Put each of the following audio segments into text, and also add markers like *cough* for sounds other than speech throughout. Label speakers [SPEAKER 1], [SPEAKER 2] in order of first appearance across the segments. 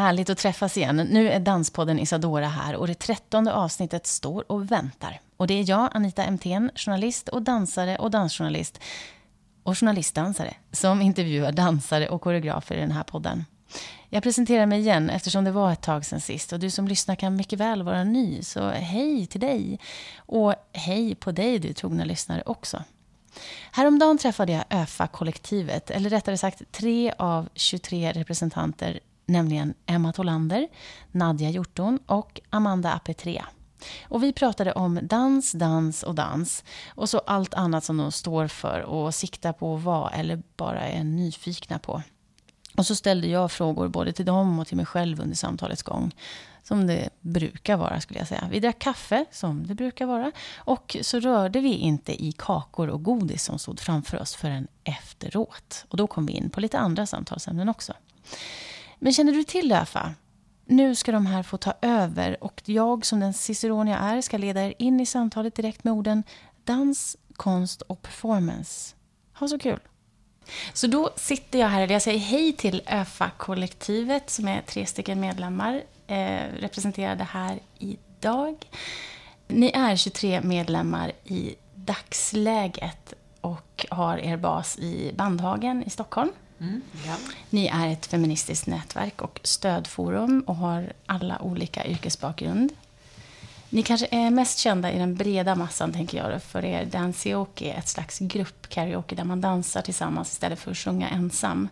[SPEAKER 1] Härligt att träffas igen. Nu är Danspodden Isadora här och det trettonde avsnittet står och väntar. Och det är jag, Anita Emthén, journalist och dansare och dansjournalist och journalistdansare som intervjuar dansare och koreografer i den här podden. Jag presenterar mig igen eftersom det var ett tag sen sist och du som lyssnar kan mycket väl vara ny, så hej till dig. Och hej på dig du trogna lyssnare också. Häromdagen träffade jag ÖFA-kollektivet, eller rättare sagt tre av 23 representanter nämligen Emma Tolander, Nadja Hjorton och Amanda Apetrea. Och vi pratade om dans, dans och dans och så allt annat som de står för och siktar på att vara eller bara är nyfikna på. Och så ställde jag frågor både till dem och till mig själv under samtalets gång. Som det brukar vara skulle jag säga. Vi drack kaffe som det brukar vara. Och så rörde vi inte i kakor och godis som stod framför oss förrän efteråt. Och då kom vi in på lite andra samtalsämnen också. Men känner du till ÖFA? Nu ska de här få ta över och jag som den ciceron jag är ska leda er in i samtalet direkt med orden dans, konst och performance. Ha så kul! Så då sitter jag här, eller jag säger hej till ÖFA-kollektivet som är tre stycken medlemmar eh, representerade här idag. Ni är 23 medlemmar i dagsläget och har er bas i Bandhagen i Stockholm. Mm, ja. Ni är ett feministiskt nätverk och stödforum och har alla olika yrkesbakgrund. Ni kanske är mest kända i den breda massan, tänker jag, för er danseoke, ett slags gruppkaraoke där man dansar tillsammans istället för att sjunga ensam.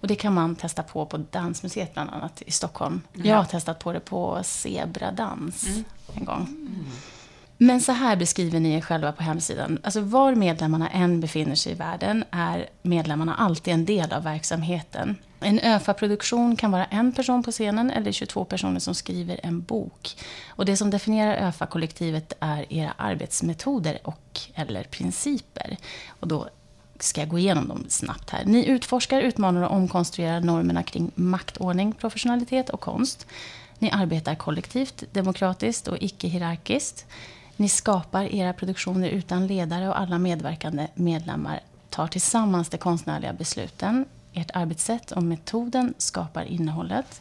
[SPEAKER 1] Och det kan man testa på på Dansmuseet bland annat i Stockholm. Ja. Jag har testat på det på Zebradans mm. en gång. Men så här beskriver ni er själva på hemsidan. Alltså var medlemmarna än befinner sig i världen är medlemmarna alltid en del av verksamheten. En ÖFA-produktion kan vara en person på scenen eller 22 personer som skriver en bok. Och det som definierar ÖFA-kollektivet är era arbetsmetoder och eller principer. Och då ska jag gå igenom dem snabbt här. Ni utforskar, utmanar och omkonstruerar normerna kring maktordning, professionalitet och konst. Ni arbetar kollektivt, demokratiskt och icke-hierarkiskt. Ni skapar era produktioner utan ledare och alla medverkande medlemmar tar tillsammans de konstnärliga besluten. Ert arbetssätt och metoden skapar innehållet.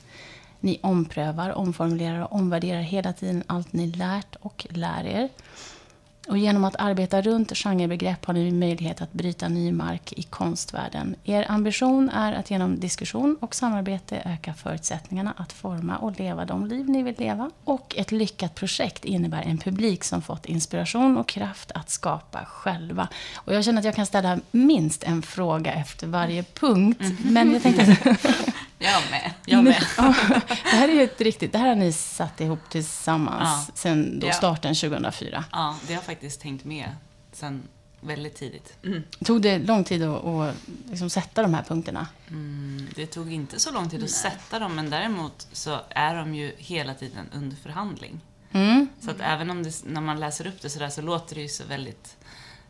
[SPEAKER 1] Ni omprövar, omformulerar och omvärderar hela tiden allt ni lärt och lär er. Och genom att arbeta runt genrebegrepp har ni möjlighet att bryta ny mark i konstvärlden. Er ambition är att genom diskussion och samarbete öka förutsättningarna att forma och leva de liv ni vill leva. Och ett lyckat projekt innebär en publik som fått inspiration och kraft att skapa själva. Och jag känner att jag kan ställa minst en fråga efter varje punkt. Mm. Men jag tänkte... *laughs*
[SPEAKER 2] Jag med. Jag med. *laughs*
[SPEAKER 1] det här är ju ett riktigt, det här har ni satt ihop tillsammans ja. sen då starten 2004.
[SPEAKER 2] Ja, det har faktiskt hängt med sen väldigt tidigt.
[SPEAKER 1] Mm. Tog det lång tid att, att liksom sätta de här punkterna?
[SPEAKER 2] Mm, det tog inte så lång tid att Nej. sätta dem, men däremot så är de ju hela tiden under förhandling. Mm. Så att även om det, när man läser upp det sådär så låter det ju så väldigt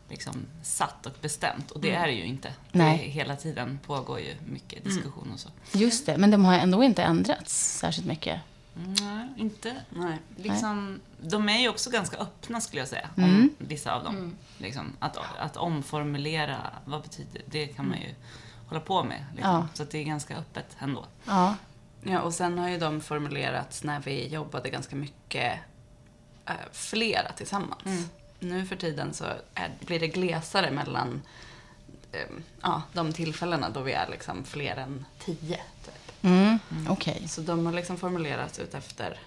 [SPEAKER 2] liksom satt och bestämt. Och det mm. är det ju inte. Nej. Det hela tiden pågår ju mycket mm. diskussion och så.
[SPEAKER 1] Just det, men de har ändå inte ändrats särskilt mycket.
[SPEAKER 2] Nej, inte. Nej. Liksom, Nej. De är ju också ganska öppna skulle jag säga, mm. om vissa av dem. Mm. Liksom, att, att omformulera, vad betyder det? kan man ju hålla på med. Liksom. Ja. Så det är ganska öppet ändå.
[SPEAKER 3] Ja. ja, och sen har ju de formulerats när vi jobbade ganska mycket äh, flera tillsammans. Mm nu för tiden så är, blir det glesare mellan eh, ja, de tillfällena då vi är liksom fler än tio. Typ.
[SPEAKER 1] Mm, mm. Okay.
[SPEAKER 3] Så de har liksom formulerats ut efter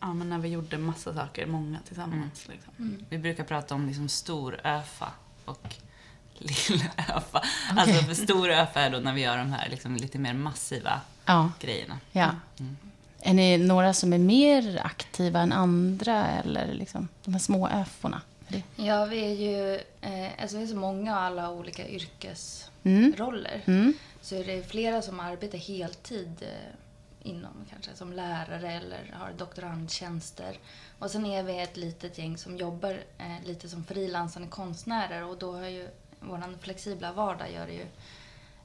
[SPEAKER 3] ja, men när vi gjorde massa saker, många tillsammans. Mm. Liksom.
[SPEAKER 2] Mm. Vi brukar prata om liksom stor ÖFA och *laughs* lilla ÖFA. Okay. Alltså för stor ÖFA är då när vi gör de här liksom lite mer massiva ja. grejerna.
[SPEAKER 1] Ja. Mm. Är ni några som är mer aktiva än andra eller liksom de här små ÖForna?
[SPEAKER 4] Det? Ja, vi är ju eh, alltså vi är så många och alla olika yrkesroller. Mm. Mm. Så är det flera som arbetar heltid eh, inom kanske som lärare eller har doktorandtjänster. Och sen är vi ett litet gäng som jobbar eh, lite som frilansande konstnärer och då har ju vår flexibla vardag gör det ju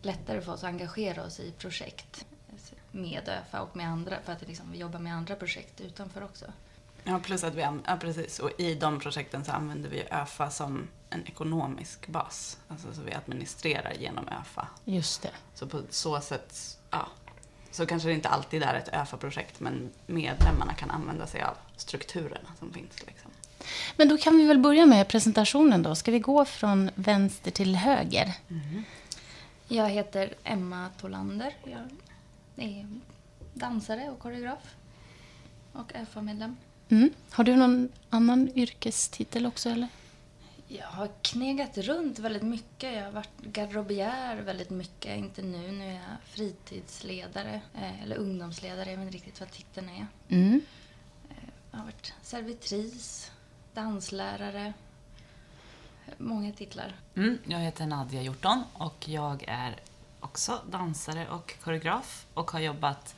[SPEAKER 4] lättare för oss att engagera oss i projekt med ÖFA och med andra, för att liksom, vi jobbar med andra projekt utanför också.
[SPEAKER 3] Ja, plus att vi, ja precis, och i de projekten så använder vi ÖFA som en ekonomisk bas. Alltså så vi administrerar genom ÖFA.
[SPEAKER 1] Just det.
[SPEAKER 3] Så på så sätt, ja, så kanske det inte alltid är ett ÖFA-projekt, men medlemmarna kan använda sig av strukturerna som finns. Liksom.
[SPEAKER 1] Men då kan vi väl börja med presentationen då. Ska vi gå från vänster till höger?
[SPEAKER 4] Mm. Jag heter Emma Tolander. Jag är dansare och koreograf. Och ÖFA-medlem.
[SPEAKER 1] Mm. Har du någon annan yrkestitel också eller?
[SPEAKER 4] Jag har knegat runt väldigt mycket. Jag har varit garderobiär väldigt mycket. Inte nu, nu är jag fritidsledare. Eh, eller ungdomsledare, jag vet inte riktigt vad titeln är. Mm. Eh, jag har varit servitris, danslärare. Många titlar.
[SPEAKER 2] Mm, jag heter Nadja Hjorton och jag är också dansare och koreograf och har jobbat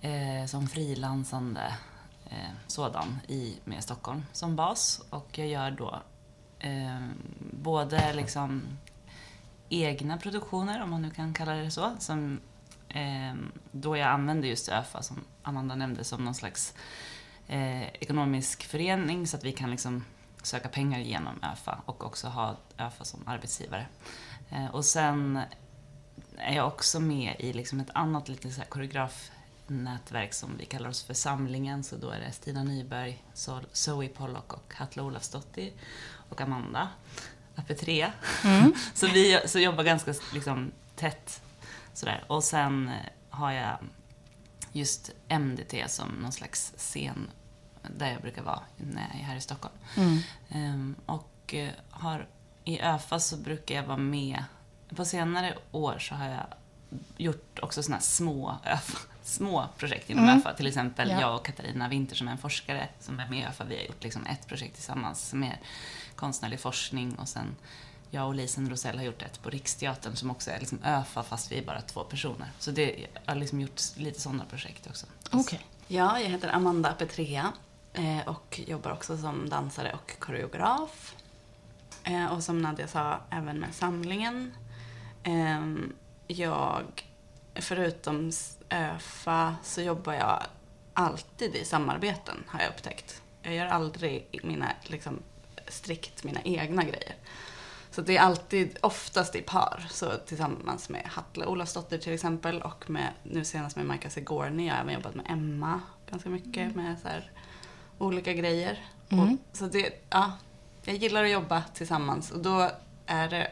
[SPEAKER 2] eh, som frilansande Eh, sådan i med Stockholm som bas. Och jag gör då eh, både liksom egna produktioner, om man nu kan kalla det så, som eh, då jag använder just ÖFA, som Amanda nämnde, som någon slags eh, ekonomisk förening så att vi kan liksom söka pengar genom ÖFA och också ha ÖFA som arbetsgivare. Eh, och sen är jag också med i liksom ett annat lite så koreografnätverk som vi kallar oss för Samlingen. Så då är det Stina Nyberg, Zoe Pollock och Hatla Olafsdottir och Amanda, AP3. Mm. *laughs* så vi så jobbar ganska liksom, tätt sådär. Och sen har jag just MDT som någon slags scen där jag brukar vara när jag är här i Stockholm. Mm. Um, och uh, har, i ÖFA så brukar jag vara med på senare år så har jag gjort också såna här små, små projekt inom mm. ÖFA. Till exempel ja. jag och Katarina Winter som är en forskare som är med i ÖFA. Vi har gjort liksom ett projekt tillsammans med konstnärlig forskning och sen jag och Lisen Rosell har gjort ett på Riksteatern som också är liksom ÖFA fast vi är bara två personer. Så det, jag har liksom gjort lite sådana projekt också.
[SPEAKER 1] Okay.
[SPEAKER 3] Ja, jag heter Amanda Petrea eh, och jobbar också som dansare och koreograf. Eh, och som Nadja sa, även med samlingen Ehm, jag, förutom ÖFA, så jobbar jag alltid i samarbeten, har jag upptäckt. Jag gör aldrig mina, liksom, strikt mina egna grejer. Så det är alltid, oftast i par. Så tillsammans med Hatla Olafsdotter till exempel och med, nu senast med Majka Segorni. Jag har även jobbat med Emma ganska mycket mm. med så här, olika grejer. Mm. Och, så det, ja, jag gillar att jobba tillsammans och då är det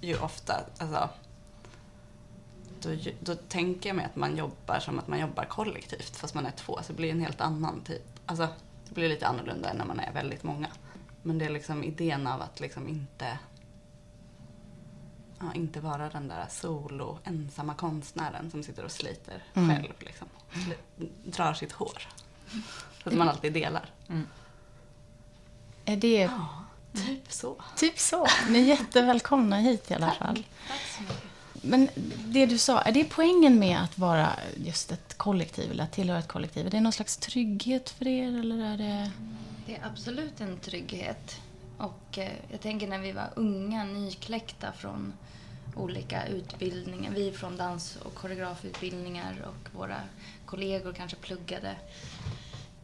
[SPEAKER 3] ju ofta, alltså, då, då tänker jag mig att man jobbar som att man jobbar kollektivt fast man är två. Så det blir en helt annan typ, alltså det blir lite annorlunda än när man är väldigt många. Men det är liksom idén av att liksom inte ja, inte vara den där solo, ensamma konstnären som sitter och sliter mm. själv. Liksom. Drar sitt hår. Så att man alltid delar. Mm.
[SPEAKER 1] Är det
[SPEAKER 3] ja. Typ så.
[SPEAKER 1] Typ så. Ni är jättevälkomna hit i alla
[SPEAKER 3] Tack.
[SPEAKER 1] fall.
[SPEAKER 3] Tack så mycket.
[SPEAKER 1] Men det du sa, är det poängen med att vara just ett kollektiv, eller att tillhöra ett kollektiv? Är det någon slags trygghet för er, eller är det...
[SPEAKER 4] Det är absolut en trygghet. Och eh, jag tänker när vi var unga, nykläckta från olika utbildningar. Vi från dans och koreografutbildningar och våra kollegor kanske pluggade.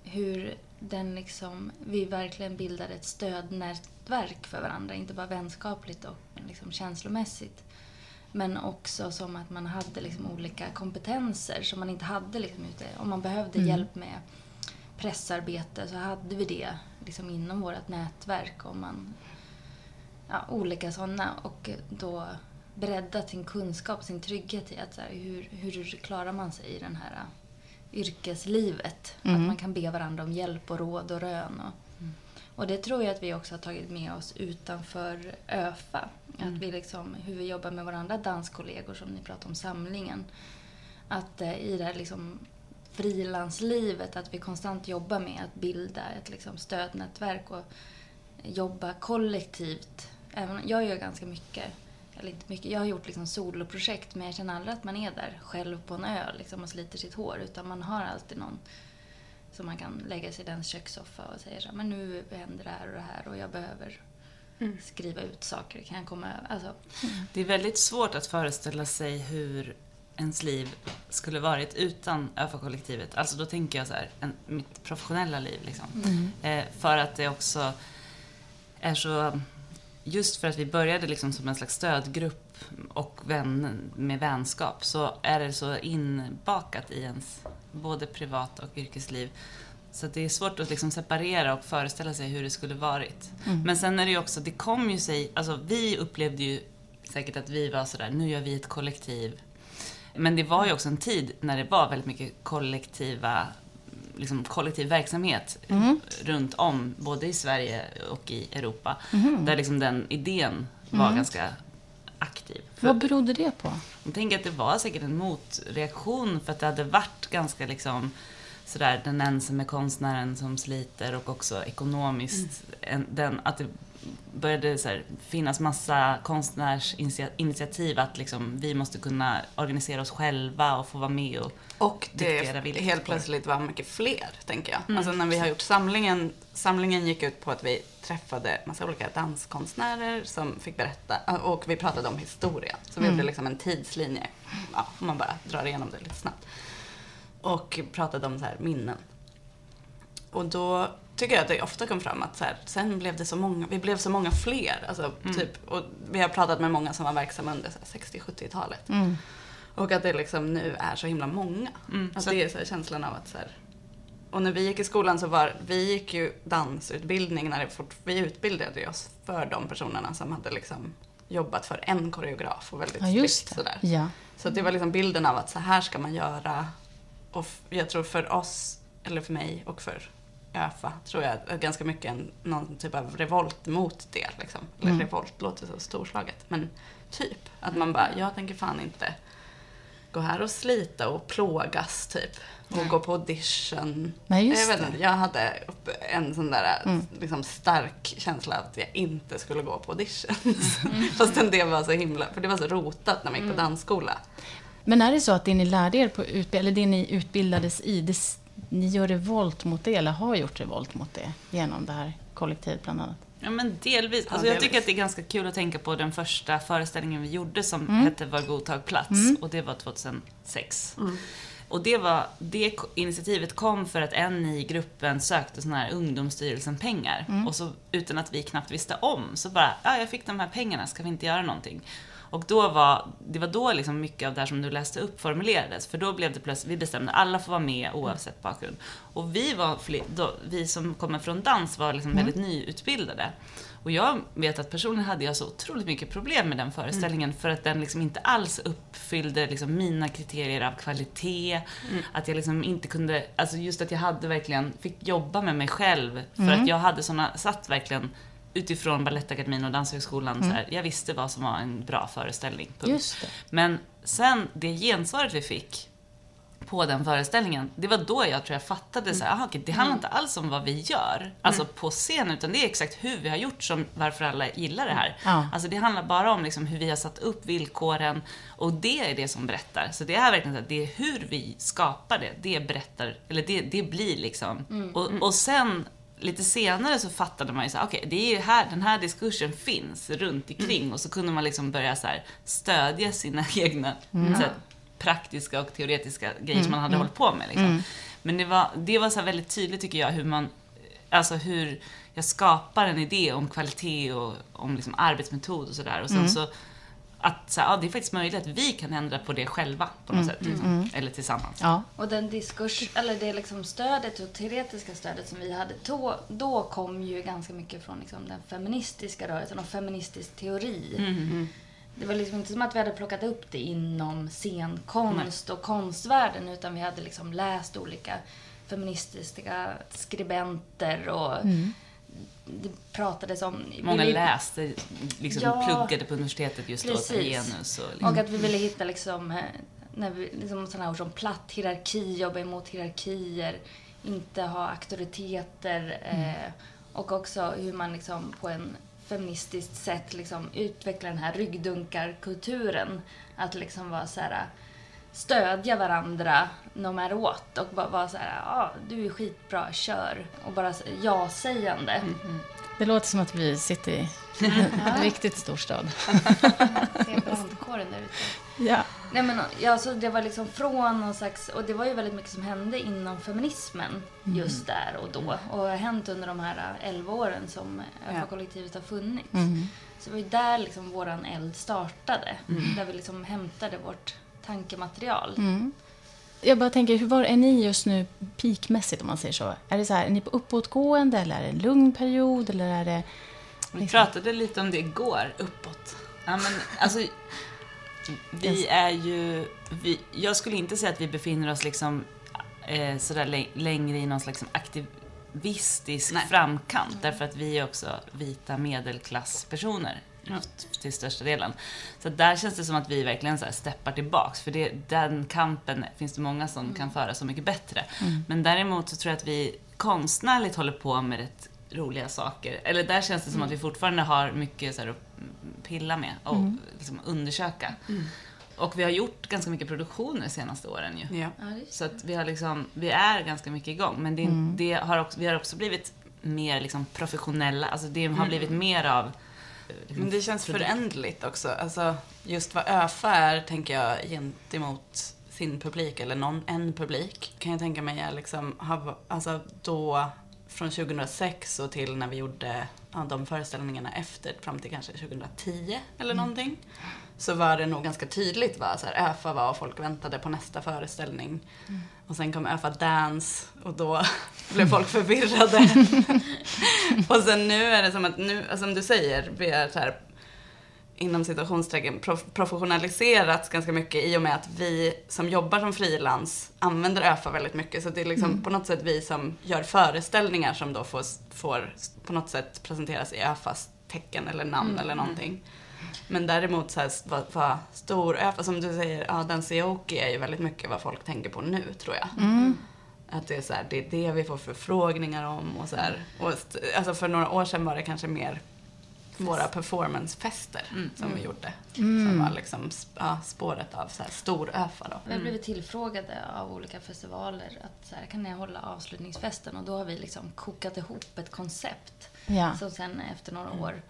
[SPEAKER 4] Hur den liksom, vi verkligen bildade ett stödnätverk för varandra. Inte bara vänskapligt och liksom känslomässigt. Men också som att man hade liksom olika kompetenser som man inte hade liksom ute. Om man behövde mm. hjälp med pressarbete så hade vi det liksom inom vårt nätverk. Om man, ja, olika sådana. Och då bredda sin kunskap, sin trygghet i att så här, hur, hur klarar man sig i den här yrkeslivet. Mm. Att man kan be varandra om hjälp och råd och rön. Och. Och det tror jag att vi också har tagit med oss utanför ÖFA. Mm. Att vi liksom, hur vi jobbar med våra andra danskollegor som ni pratade om, samlingen. Att eh, i det här liksom frilanslivet, att vi konstant jobbar med att bilda ett liksom stödnätverk och jobba kollektivt. Även, jag gör ganska mycket eller inte mycket, jag har gjort liksom soloprojekt men jag känner aldrig att man är där själv på en ö liksom, och sliter sitt hår. Utan man har alltid någon som man kan lägga sig i den kökssoffa och säga så här, men nu händer det här och det här och jag behöver skriva ut saker. Kan jag komma alltså,
[SPEAKER 2] Det är väldigt svårt att föreställa sig hur ens liv skulle varit utan ÖFA-kollektivet. Alltså då tänker jag så här, en, mitt professionella liv liksom. Eh, för att det också är så, just för att vi började liksom som en slags stödgrupp och vän, med vänskap så är det så inbakat i ens både privat och yrkesliv. Så det är svårt att liksom separera och föreställa sig hur det skulle varit. Men sen är det ju också, det kom ju sig, alltså vi upplevde ju säkert att vi var sådär, nu gör vi ett kollektiv. Men det var ju också en tid när det var väldigt mycket kollektiva, liksom kollektiv verksamhet runt om, både i Sverige och i Europa. Där liksom den idén var ganska aktiv.
[SPEAKER 1] Vad berodde det på?
[SPEAKER 2] jag tänker att det var säkert en motreaktion för att det hade varit ganska liksom sådär den ensamme konstnären som sliter och också ekonomiskt. En, den, att det började så här, finnas massa konstnärsinitiativ att liksom, vi måste kunna organisera oss själva och få vara med och
[SPEAKER 3] Och det helt plötsligt var mycket fler, tänker jag.
[SPEAKER 2] Mm.
[SPEAKER 3] Alltså när vi har gjort samlingen, samlingen gick ut på att vi träffade massa olika danskonstnärer som fick berätta, och vi pratade om historia. Så vi
[SPEAKER 2] Mm.
[SPEAKER 3] gjorde liksom en tidslinje, ja, om man bara drar igenom det lite snabbt. Och pratade om så här minnen. Och då tycker jag att det ofta kom fram att så här, sen blev det så många, vi blev så många fler. Alltså,
[SPEAKER 2] Mm.
[SPEAKER 3] typ, och vi har pratat med många som var verksamma under så här 60-70-talet.
[SPEAKER 1] Mm.
[SPEAKER 3] Och att det liksom nu är så himla många.
[SPEAKER 2] Mm,
[SPEAKER 3] Att
[SPEAKER 2] så-
[SPEAKER 3] det är så här känslan av att så här, Och när vi gick i skolan så var, vi gick ju dansutbildning när fort, vi utbildade oss för de personerna som hade liksom jobbat för en koreograf och väldigt
[SPEAKER 1] Ja,
[SPEAKER 3] strikt sådär.
[SPEAKER 1] Ja.
[SPEAKER 3] Så det var liksom bilden av att så här ska man göra. Och jag tror för oss, eller för mig och för ÖFA, tror jag att ganska mycket en, någon typ av revolt mot det. Liksom. Eller
[SPEAKER 1] Mm.
[SPEAKER 3] revolt låter så storslaget, men typ. Att man bara, jag tänker fan inte gå här och slita och plågas typ. Och gå på audition.
[SPEAKER 1] Nej, just
[SPEAKER 3] jag, vet inte, jag hade en sån där
[SPEAKER 1] Mm.
[SPEAKER 3] liksom, stark känsla att jag inte skulle gå på auditions.
[SPEAKER 1] Mm. *laughs*
[SPEAKER 3] Fastän det var så himla, för det var så rotat när man gick på dansskola.
[SPEAKER 1] Men är det så att det ni lärde er på utbildning, eller det ni utbildades i, det, ni gör revolt mot det, eller har gjort revolt mot det, genom det här kollektivet bland annat?
[SPEAKER 2] Ja men delvis.
[SPEAKER 3] Ja,
[SPEAKER 2] Alltså jag tycker att det är ganska kul att tänka på den första föreställningen vi gjorde som
[SPEAKER 1] Mm.
[SPEAKER 2] hette Var god tag plats och det var 2006. Och det, var, det initiativet kom för att en i gruppen sökte sån här Ungdomsstyrelsen pengar. Och så utan att vi knappt visste om så bara, ja jag fick de här pengarna, ska vi inte göra någonting? Och då var, det var då liksom mycket av det här som du läste upp formulerades. För då blev det plötsligt, vi bestämde alla får vara med oavsett bakgrund. Och vi var, fler, då, vi som kommer från dans var liksom väldigt nyutbildade. Och jag vet att personligen hade jag så otroligt mycket problem med den föreställningen för att den liksom inte alls uppfyllde liksom mina kriterier av kvalitet. Att jag liksom inte kunde, alltså just att jag hade verkligen, fick jobba med mig själv för att jag hade såna, satt verkligen utifrån Balettakademin och Danshögskolan, så här, jag visste vad som var en bra föreställning. Men sen, det gensvaret vi fick på den föreställningen, det var då jag tror jag fattade så här, aha, okej, det handlar inte alls om vad vi gör, alltså på scen, utan det är exakt hur vi har gjort som varför alla gillar det här.
[SPEAKER 1] Ja.
[SPEAKER 2] Alltså det handlar bara om liksom hur vi har satt upp villkoren och det är det som berättar. Så det är verkligen så att det är hur vi skapar det, det berättar, eller det, det blir liksom. Och, och sen lite senare så fattade man ju så här, okej, det är ju här, den här diskursen finns runt omkring och så kunde man liksom börja så här stödja sina *laughs* egna så här, praktiska och teoretiska grejer som man hade hållit på med. Liksom. Men det var, det var så väldigt tydligt tycker jag hur man, alltså hur jag skapar en idé om kvalitet och om liksom arbetsmetod och sådär. Och sen så att så här, ja, det är faktiskt möjligt att vi kan ändra på det själva på något sätt. Liksom. Eller tillsammans.
[SPEAKER 1] Ja.
[SPEAKER 4] Och den diskurs, eller det liksom stödet och teoretiska stödet som vi hade då, då kom ju ganska mycket från liksom den feministiska rörelsen och feministisk teori. Det var liksom inte som att vi hade plockat upp det inom scenkonst och konstvärlden utan vi hade liksom läst olika feministiska skribenter och det pratades om...
[SPEAKER 2] Många
[SPEAKER 4] vi-
[SPEAKER 2] läste, liksom
[SPEAKER 4] Ja,
[SPEAKER 2] pluggade på universitetet just då,
[SPEAKER 4] precis.
[SPEAKER 2] genus och liksom.
[SPEAKER 4] Och att vi ville hitta liksom, eh, när vi, liksom sådana ord som platt hierarki, jobba emot hierarkier, inte ha auktoriteter eh, och också hur man liksom på en feministiskt sätt liksom utveckla den här ryggdunkarkulturen. Att liksom vara så här stödja varandra no matter what och bara vara så här, ja ah, du är skitbra, kör. Och bara ja-sägande. Mm.
[SPEAKER 1] Det låter som att vi sitter i *laughs* en riktigt stor stad. *laughs*
[SPEAKER 4] Se brandkåren där ute.
[SPEAKER 1] Ja.
[SPEAKER 4] Nej men ja, så det var liksom från någon slags, och det var ju väldigt mycket som hände inom feminismen just mm. där och då. Och har hänt under de här 11 åren som ÖFA-kollektivet har funnits. Mm. Så det var ju där liksom våran eld startade. Mm. Där vi liksom hämtade vårt tankematerial. Mm.
[SPEAKER 1] Jag bara tänker, hur var är ni just nu peakmässigt om man säger så? Är det så här, är ni på uppåtgående eller är det en lugn period eller är det...
[SPEAKER 2] Vi pratade lite om det igår, uppåt. Ja, men alltså, vi är ju, vi, jag skulle inte säga att vi befinner oss liksom eh, sådär längre i någon slags aktivistisk Nej. framkant. Därför att vi är också vita medelklasspersoner ja. till största delen. Så där känns det som att vi verkligen så här steppar tillbaks. För det, den kampen finns det många som mm. kan föra så mycket bättre. Mm. Men däremot så tror jag att vi konstnärligt håller på med rätt roliga saker. Eller där känns det som mm. att vi fortfarande har mycket så här att pilla med och mm. liksom undersöka. Mm. Och vi har gjort ganska mycket produktioner de senaste åren ju. Ja. Så att vi har liksom, vi är ganska mycket igång. Men det, mm. det har också, vi har också blivit mer liksom professionella. Alltså det har blivit mer av
[SPEAKER 3] Men det känns förändligt också. Alltså, just vad ÖFA är, tänker jag, gentemot sin publik, eller någon, en publik, kan jag tänka mig är liksom, alltså då, från 2006 och till när vi gjorde ja, de föreställningarna efter, fram till kanske 2010 eller mm. Så var det nog ganska tydligt vad så här, ÖFA var och folk väntade på nästa föreställning. Mm. Och sen kom ÖFA Dance och då *laughs* blev folk förvirrade. *laughs* och sen nu är det som att, nu, alltså, som du säger, vi är så här, inom citationstecken professionaliserats ganska mycket i och med att vi som jobbar som frilans använder ÖFA väldigt mycket. Så det är liksom mm. på något sätt vi som gör föreställningar som då får, får på något sätt presenteras i ÖFAs tecken eller namn mm. eller någonting. Men däremot så här, vad, vad stor, som du säger, ja den Sioki är ju väldigt mycket vad folk tänker på nu tror jag. Mm. Att det är så här, det är det vi får förfrågningar om och så här. Och, alltså för några år sedan var det kanske mer våra performancefester mm. som vi mm. gjorde. Mm. Som var liksom ja, spåret av så här stor-ÖFA då.
[SPEAKER 4] Vi har blivit tillfrågade av olika festivaler att så här, kan ni hålla avslutningsfesten? Och då har vi liksom kokat ihop ett koncept. Ja. Som sen efter några år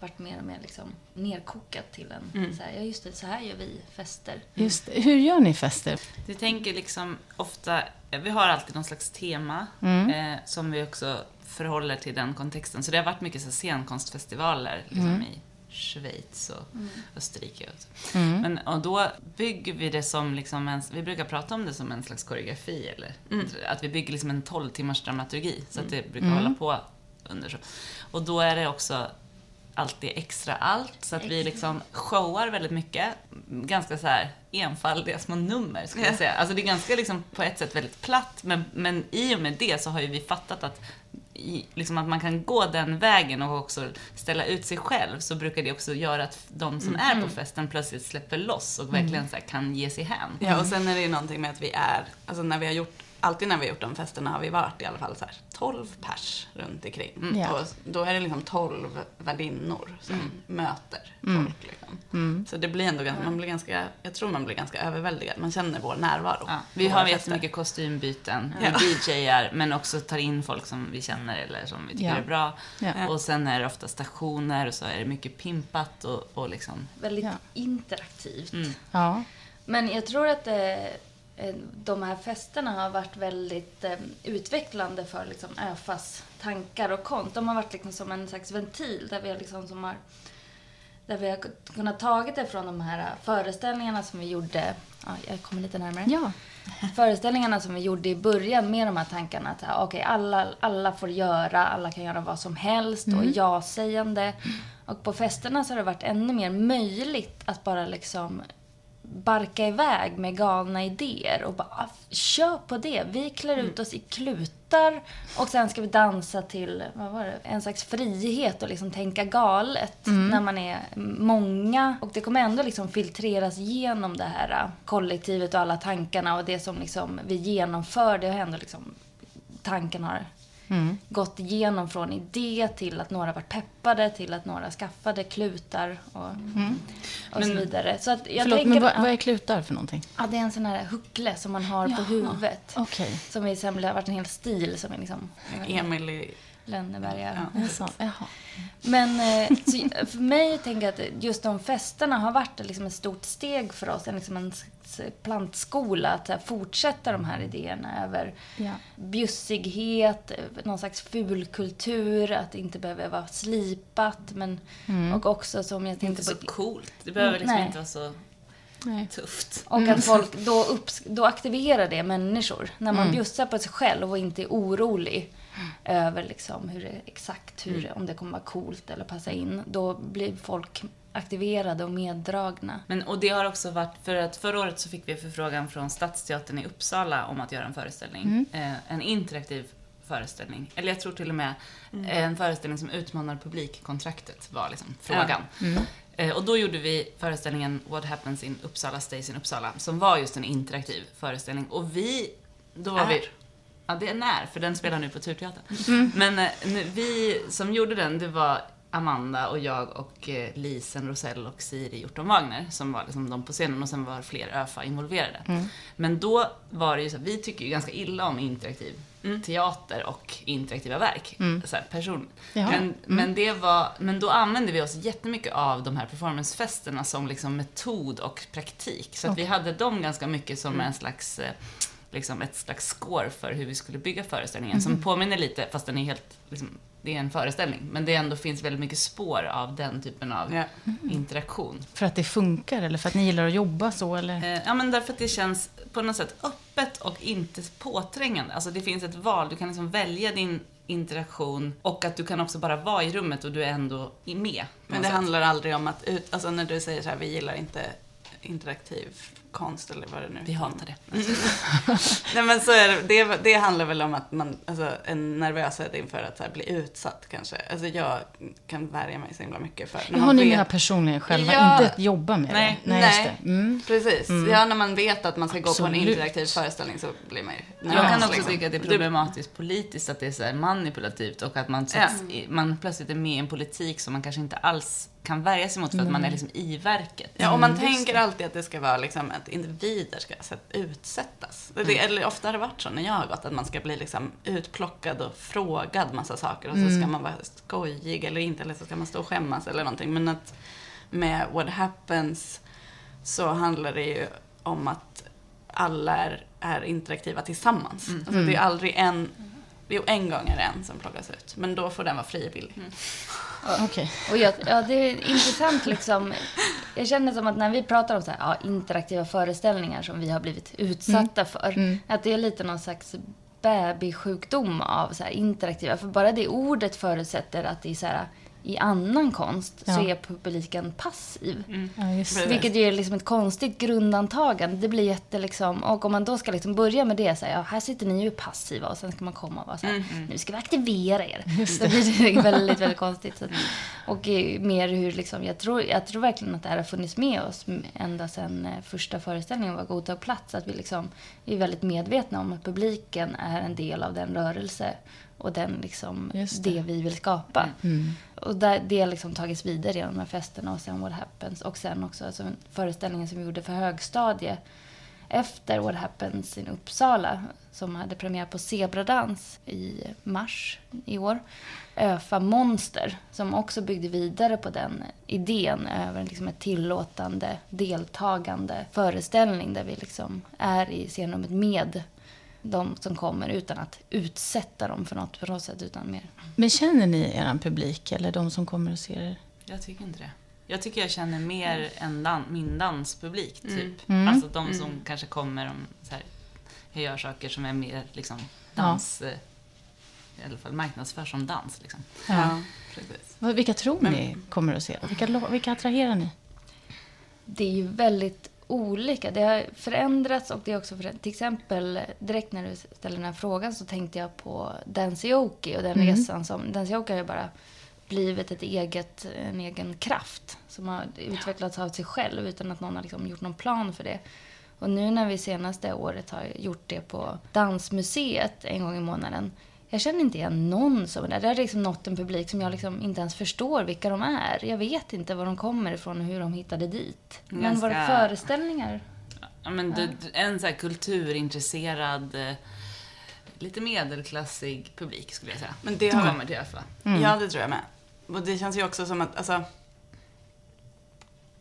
[SPEAKER 4] varit mer och mer liksom nerkokat till en, mm. så här, ja just det, så här gör vi fester.
[SPEAKER 1] Just Hur gör ni fester?
[SPEAKER 2] Vi tänker liksom ofta, vi har alltid någon slags tema mm. eh, som vi också förhåller till den kontexten. Så det har varit mycket så scenkonstfestivaler liksom, mm. i Schweiz och mm. Österrike. Och, så. Mm. Men, och då bygger vi det som, liksom en, vi brukar prata om det som en slags koreografi. Eller, mm. Att vi bygger liksom en 12 timmars dramaturgi. Så att det brukar hålla på under så. Och då är det också alltid extra allt. Så att vi liksom showar väldigt mycket. Ganska så här enfaldiga små nummer, skulle jag säga. Alltså det är ganska liksom på ett sätt väldigt platt, men, men i och med det så har ju vi fattat att i, liksom att man kan gå den vägen och också ställa ut sig själv så brukar det också göra att de som mm. är på festen plötsligt släpper loss och verkligen mm. så kan ge sig hän.
[SPEAKER 3] Ja, och sen är det ju någonting med att vi är, alltså när vi har gjort alltid när vi har gjort de festerna har vi varit i alla fall så här 12 pers runt omkring. Mm. Ja. Och då är det liksom 12 värdinnor som mm. möter mm. folk. Liksom. Mm. Så det blir ändå ganska, man blir ganska, jag tror man blir ganska överväldigad. Man känner vår närvaro. Ja.
[SPEAKER 2] Vi har jättemycket kostymbyten, ja. vi DJar, men också tar in folk som vi känner eller som vi tycker ja. är bra. Ja. Och sen är det ofta stationer och så är det mycket pimpat och, och liksom.
[SPEAKER 4] Väldigt interaktivt. Mm. Ja. Men jag tror att det Eh, de här festerna har varit väldigt eh, utvecklande för liksom ÖFAs tankar och konst. De har varit liksom som en slags ventil där vi, liksom som har, där vi har kunnat tagit det från de här föreställningarna som vi gjorde. Ja, jag kommer lite närmare.
[SPEAKER 1] Ja. *laughs*
[SPEAKER 4] Föreställningarna som vi gjorde i början med de här tankarna att okej, okay, alla, alla får göra, alla kan göra vad som helst och mm. ja-sägande. Och på festerna så har det varit ännu mer möjligt att bara liksom barka iväg med galna idéer och bara ah, kör på det. Vi klär ut oss i klutar och sen ska vi dansa till vad var det, en slags frihet och liksom tänka galet mm. när man är många. Och det kommer ändå liksom filtreras genom det här kollektivet och alla tankarna och det som liksom vi genomför. Det har ändå liksom tanken har mm. gått igenom från idé till att några varit peppade, till att några skaffade klutar och, mm. och men, så vidare. Så att jag
[SPEAKER 1] förlåt,
[SPEAKER 4] tänker,
[SPEAKER 1] men vad, vad, är klutar för någonting?
[SPEAKER 4] Ja, det är en sån här huckle som man har Jaha, på huvudet.
[SPEAKER 1] Okay.
[SPEAKER 4] Som är, har varit en hel stil som är liksom...
[SPEAKER 3] Emil
[SPEAKER 4] Lönneberga.
[SPEAKER 1] Ja.
[SPEAKER 4] Men eh, för mig tänker jag att just de festerna har varit liksom ett stort steg för oss. Liksom en plantskola att fortsätta de här idéerna över ja. bjussighet, någon slags fulkultur, att det inte behöver vara slipat. Men, mm. Och också som jag tänkte
[SPEAKER 2] Inte så coolt. Det behöver liksom Nej. inte vara så Nej. Tufft.
[SPEAKER 4] Och att folk, då, upps, då aktiverar det människor. När man mm. bjussar på sig själv och inte är orolig över liksom hur det, exakt hur, mm. om det kommer vara coolt eller passa in. Då blir folk aktiverade och meddragna.
[SPEAKER 2] Men, och det har också varit, för att förra året så fick vi förfrågan från Stadsteatern i Uppsala om att göra en föreställning. Mm. Eh, en interaktiv föreställning. Eller jag tror till och med mm. en föreställning som utmanar publikkontraktet var liksom frågan. Ja. Mm. Eh, och då gjorde vi föreställningen What Happens in Uppsala Stays in Uppsala, som var just en interaktiv föreställning. Och vi, då var är. vi Ja, det är när, för den spelar nu på Turteatern. Mm. Men eh, vi som gjorde den, det var Amanda och jag och eh, Lisen Rosell och Siri Hjorton Wagner som var liksom de på scenen och sen var fler ÖFA involverade. Mm. Men då var det ju så vi tycker ju ganska illa om interaktiv mm. teater och interaktiva verk. Mm. Så här, person. Men, mm. men, det var, men då använde vi oss jättemycket av de här performancefesterna som liksom metod och praktik. Så att okay. vi hade dem ganska mycket som mm. en slags eh, liksom ett slags score för hur vi skulle bygga föreställningen. Som mhm. påminner lite, fast den är helt, liksom, det är en föreställning. Men det ändå finns väldigt mycket spår av den typen av ja. mm. interaktion.
[SPEAKER 1] För att det funkar eller för att ni gillar att jobba så eller?
[SPEAKER 2] Eh, ja men därför att det känns på något sätt öppet och inte påträngande. Alltså det finns ett val, du kan liksom välja din interaktion och att du kan också bara vara i rummet och du är ändå med.
[SPEAKER 3] Men det sätt. handlar aldrig om att, ut, alltså när du säger så här, vi gillar inte interaktiv konst eller vad det nu
[SPEAKER 2] Vi hatar det. *laughs*
[SPEAKER 3] Nej men så är det. det. Det handlar väl om att man alltså, är nervöshet inför att här, bli utsatt kanske. Alltså jag kan värja mig så himla mycket för.
[SPEAKER 1] När har ni vet... med personligen själva, ja, inte att jobba med
[SPEAKER 3] nej, det? Nej, nej mm. precis. Mm. Ja, när man vet att man ska Absolut. gå på en interaktiv föreställning så blir man ju
[SPEAKER 2] nervös. Jag kan också liksom. tycka att det är problematiskt politiskt, att det är så manipulativt och att man, sätts, ja. man plötsligt är med i en politik som man kanske inte alls kan värja sig mot för att man är liksom i verket.
[SPEAKER 3] Ja, och man mm, tänker alltid att det ska vara liksom att individer ska utsättas. Mm. Det, eller ofta har det varit så när jag har gått, att man ska bli liksom utplockad och frågad massa saker och så mm. ska man vara skojig eller inte, eller så ska man stå och skämmas eller någonting. Men att med What Happens så handlar det ju om att alla är, är interaktiva tillsammans. Mm. Alltså det är aldrig en Jo, en gång är det en som plockas ut. Men då får den vara frivillig. Mm.
[SPEAKER 4] Okay. Och jag, ja, det är intressant liksom. Jag känner som att när vi pratar om så här, ja, interaktiva föreställningar som vi har blivit utsatta mm. för. Mm. Att det är lite någon slags bebissjukdom av så här, interaktiva. För bara det ordet förutsätter att det är så här i annan konst ja. så är publiken passiv. Mm. Ja, Vilket ju är liksom ett konstigt grundantagande. Det blir jätte liksom, och om man då ska liksom börja med det, så här, ja, här sitter ni ju passiva och sen ska man komma och vara så här, mm. nu ska vi aktivera er. Just det. blir det väldigt, väldigt konstigt. *laughs* Så, och mer hur liksom, jag tror, jag tror verkligen att det här har funnits med oss ända sedan eh, första föreställningen var Godtag plats. Att vi liksom, vi är väldigt medvetna om att publiken är en del av den rörelse och den liksom, det. det. vi vill skapa. Mm. Och där, det har liksom tagits vidare genom de här festerna och sen What Happens. Och sen också alltså, föreställningen som vi gjorde för högstadie efter What Happens i Uppsala som hade premiär på Zebradans i mars i år. ÖFA Monster som också byggde vidare på den idén över liksom ett tillåtande, deltagande föreställning där vi liksom är i scenrummet med de som kommer utan att utsätta dem för något på något sätt. Utan mer.
[SPEAKER 1] Men känner ni er publik eller de som kommer och ser er?
[SPEAKER 2] Jag tycker inte det. Jag tycker jag känner mer än dan min danspublik, mm. typ. Mm. Alltså de som mm. kanske kommer om så här, jag gör saker som är mer liksom dans... Ja. Eh, I alla fall marknadsförs som dans. Liksom.
[SPEAKER 1] Ja. Ja, vilka tror Men, ni kommer att se? Vilka, vilka attraherar ni?
[SPEAKER 4] Det är ju väldigt olika. Det har förändrats och det är också förändrats. Till exempel, direkt när du ställde den här frågan så tänkte jag på Dansioki och den mm. resan som... Dansioki har ju bara blivit ett eget, en egen kraft som har utvecklats av sig själv utan att någon har liksom gjort någon plan för det. Och nu när vi senaste året har gjort det på Dansmuseet en gång i månaden Jag känner inte igen någon som är där. Det har liksom nått en publik som jag liksom inte ens förstår vilka de är. Jag vet inte var de kommer ifrån och hur de hittade dit. Men
[SPEAKER 2] Ganska-
[SPEAKER 4] våra föreställningar...
[SPEAKER 2] Ja, men det, en så här kulturintresserad, eh, lite medelklassig publik skulle jag säga.
[SPEAKER 3] Men det
[SPEAKER 2] som
[SPEAKER 3] har-
[SPEAKER 2] kommer till ÖFA.
[SPEAKER 3] Ja, det tror jag med. Och det känns ju också som att, alltså,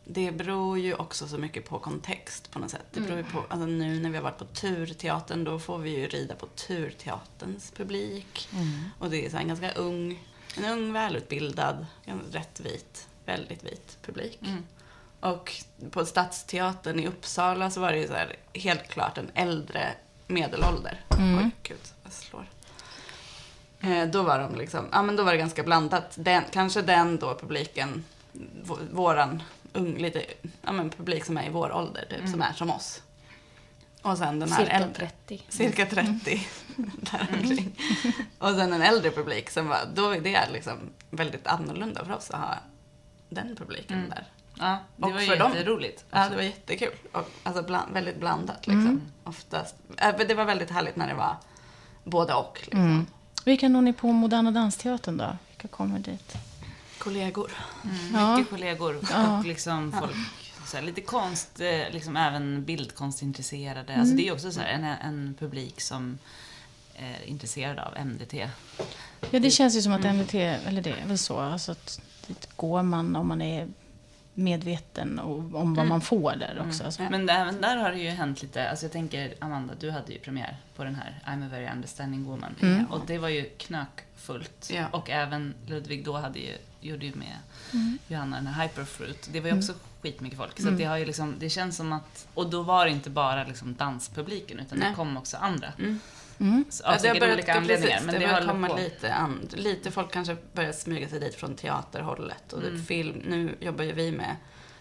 [SPEAKER 3] det beror ju också så mycket på kontext på något sätt. Det beror ju på, alltså nu när vi har varit på Turteatern, då får vi ju rida på Turteaterns publik. Och det är så en ganska ung, en ung välutbildad, rätt vit, väldigt vit publik. Och på Stadsteatern i Uppsala så var det ju så här helt klart en äldre medelålder. Oj, gud, jag slår. Eh, då var de liksom, ja men då var det ganska blandat. Den, kanske den då publiken, våran ung, lite, ja men publik som är i vår ålder, typ, som är som oss. Och sen den här
[SPEAKER 4] Cirka
[SPEAKER 3] äldre.
[SPEAKER 4] 30.
[SPEAKER 3] Cirka 30. *laughs* Däromkring. Och sen en äldre publik som var, då är det liksom väldigt annorlunda för oss att ha den publiken där.
[SPEAKER 2] Ja, det
[SPEAKER 3] Och
[SPEAKER 2] var
[SPEAKER 3] för dem.
[SPEAKER 2] jätteroligt.
[SPEAKER 3] Ja, det var jättekul. Och, alltså bland, väldigt blandat liksom. Oftast. Äh, Det var väldigt härligt när det var både och. Liksom.
[SPEAKER 1] Vilka når ni på Moderna Dansteatern då? Vilka kommer dit?
[SPEAKER 3] Kollegor.
[SPEAKER 1] Ja.
[SPEAKER 2] Mycket kollegor
[SPEAKER 1] Ja.
[SPEAKER 2] och liksom folk, så här, lite konst, eh, liksom även bildkonstintresserade.
[SPEAKER 1] Mm.
[SPEAKER 2] Alltså det är också så här, en, en publik som är intresserad av MDT.
[SPEAKER 1] Ja, det känns ju som att MDT, eller det är väl så, alltså att dit går man om man är medveten och, om vad man får där också. Alltså.
[SPEAKER 2] Men även där har det ju hänt lite, alltså jag tänker Amanda, du hade ju premiär på den här I'm a very understanding woman.
[SPEAKER 1] Mm.
[SPEAKER 2] Och det var ju knökfullt.
[SPEAKER 3] Ja.
[SPEAKER 2] Och även Ludvig då hade ju, gjorde ju med
[SPEAKER 1] Mm.
[SPEAKER 2] Johanna den här Hyperfruit. Det var ju också skitmycket folk. Så det har ju liksom, det känns som att, och då var det inte bara liksom danspubliken utan
[SPEAKER 3] Nej.
[SPEAKER 2] det kom också andra.
[SPEAKER 1] Mm.
[SPEAKER 2] Av säkert olika anledningar.
[SPEAKER 3] precis,
[SPEAKER 2] Men
[SPEAKER 3] det,
[SPEAKER 2] det,
[SPEAKER 3] börjar
[SPEAKER 2] håller
[SPEAKER 3] komma
[SPEAKER 2] på.
[SPEAKER 3] lite, and, lite folk kanske börjar smyga sig dit från teaterhållet och
[SPEAKER 2] Mm.
[SPEAKER 3] typ film. Nu jobbar ju vi med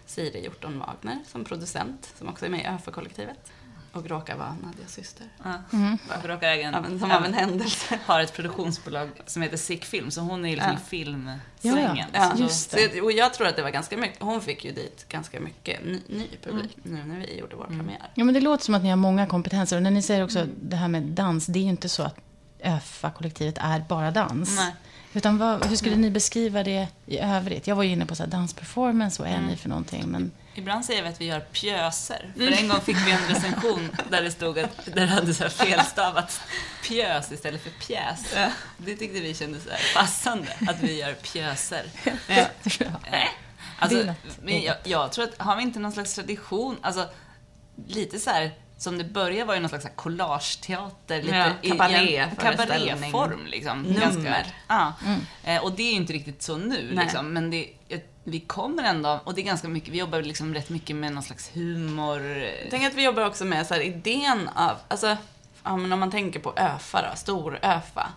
[SPEAKER 3] Siri Hjorton Wagner som producent, som också är med i ÖFA-kollektivet. Och råkar vara Nadias syster.
[SPEAKER 2] Ja.
[SPEAKER 1] Mm.
[SPEAKER 2] Och råkar äga en,
[SPEAKER 3] Ja, som av en händelse.
[SPEAKER 2] har ett produktionsbolag som heter Sick Film, så hon är liksom
[SPEAKER 3] Ja.
[SPEAKER 2] i filmsvängen.
[SPEAKER 1] Ja,
[SPEAKER 2] Så-
[SPEAKER 1] just
[SPEAKER 3] och jag tror att det var ganska mycket, hon fick ju dit ganska mycket ny, ny publik nu när vi gjorde vår premiär.
[SPEAKER 1] Ja, men det låter som att ni har många kompetenser. Och när ni säger också det här med dans, det är ju inte så att ÖFA-kollektivet är bara dans.
[SPEAKER 2] Nej.
[SPEAKER 1] Utan vad, hur skulle ni beskriva det i övrigt? Jag var ju inne på så här dansperformance, vad är ni för någonting? Men
[SPEAKER 2] Ibland säger vi att vi gör pjöser. För en gång fick vi en recension där det stod att där det hade så felstavat pjös istället för pjäs. Det tyckte vi kändes passande, att vi gör pjöser.
[SPEAKER 3] Ja.
[SPEAKER 2] Eh, Alltså, men jag, jag tror att, har vi inte någon slags tradition, alltså lite så här som det började var ju någon slags collageteater, lite
[SPEAKER 3] Ja,
[SPEAKER 2] kabaréform liksom.
[SPEAKER 3] Nummer.
[SPEAKER 2] ja. Eh, och det är ju inte riktigt så nu liksom, men det, vi kommer ändå, och det är ganska mycket, vi jobbar liksom rätt mycket med någon slags humor.
[SPEAKER 3] Jag tänker att vi jobbar också med så här, idén av, alltså, ja, men om man tänker på ÖFA då, stor-ÖFA,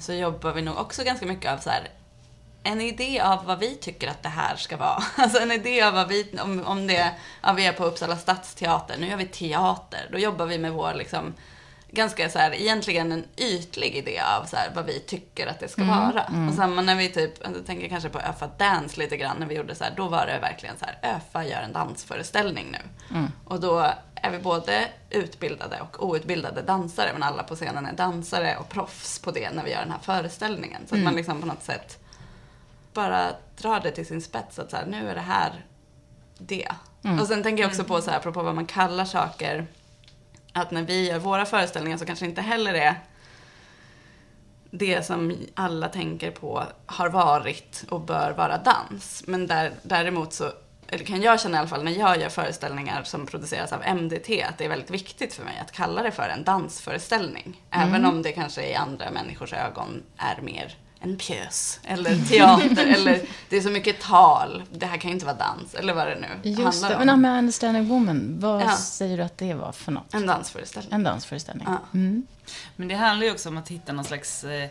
[SPEAKER 3] så jobbar vi nog också ganska mycket av så här, en idé av vad vi tycker att det här ska vara. *laughs* Alltså en idé av vad vi, om, om det, ja, vi är på Uppsala stadsteater, nu gör vi teater, då jobbar vi med vår liksom, ganska så här, egentligen en ytlig idé av så här, vad vi tycker att det ska vara. Och samma när vi typ, jag tänker kanske på ÖFA Dance lite grann, när vi gjorde så här, då var det verkligen så här, ÖFA gör en dansföreställning nu. Och då är vi både utbildade och outbildade dansare, men alla på scenen är dansare och proffs på det när vi gör den här föreställningen. Så att man liksom på något sätt bara drar det till sin spets, att så nu är det här det. Och sen tänker jag också på, så här, apropå vad man kallar saker, att när vi gör våra föreställningar så kanske inte heller är det som alla tänker på har varit och bör vara dans. Men där, däremot så, eller kan jag känna i alla fall när jag gör föreställningar som produceras av MDT, att det är väldigt viktigt för mig att kalla det för en dansföreställning. Även om det kanske i andra människors ögon är mer en pjäs, eller teater, *laughs* eller det är så mycket tal, det här kan ju inte vara dans, eller vad det nu
[SPEAKER 1] just
[SPEAKER 3] handlar
[SPEAKER 1] det.
[SPEAKER 3] om.
[SPEAKER 1] Men I'm a understanding woman, vad
[SPEAKER 3] Ja.
[SPEAKER 1] säger du att det var för något?
[SPEAKER 3] En dansföreställning.
[SPEAKER 1] En dansföreställning?
[SPEAKER 3] Ja.
[SPEAKER 1] Mm.
[SPEAKER 2] Men det handlar ju också om att hitta någon slags eh,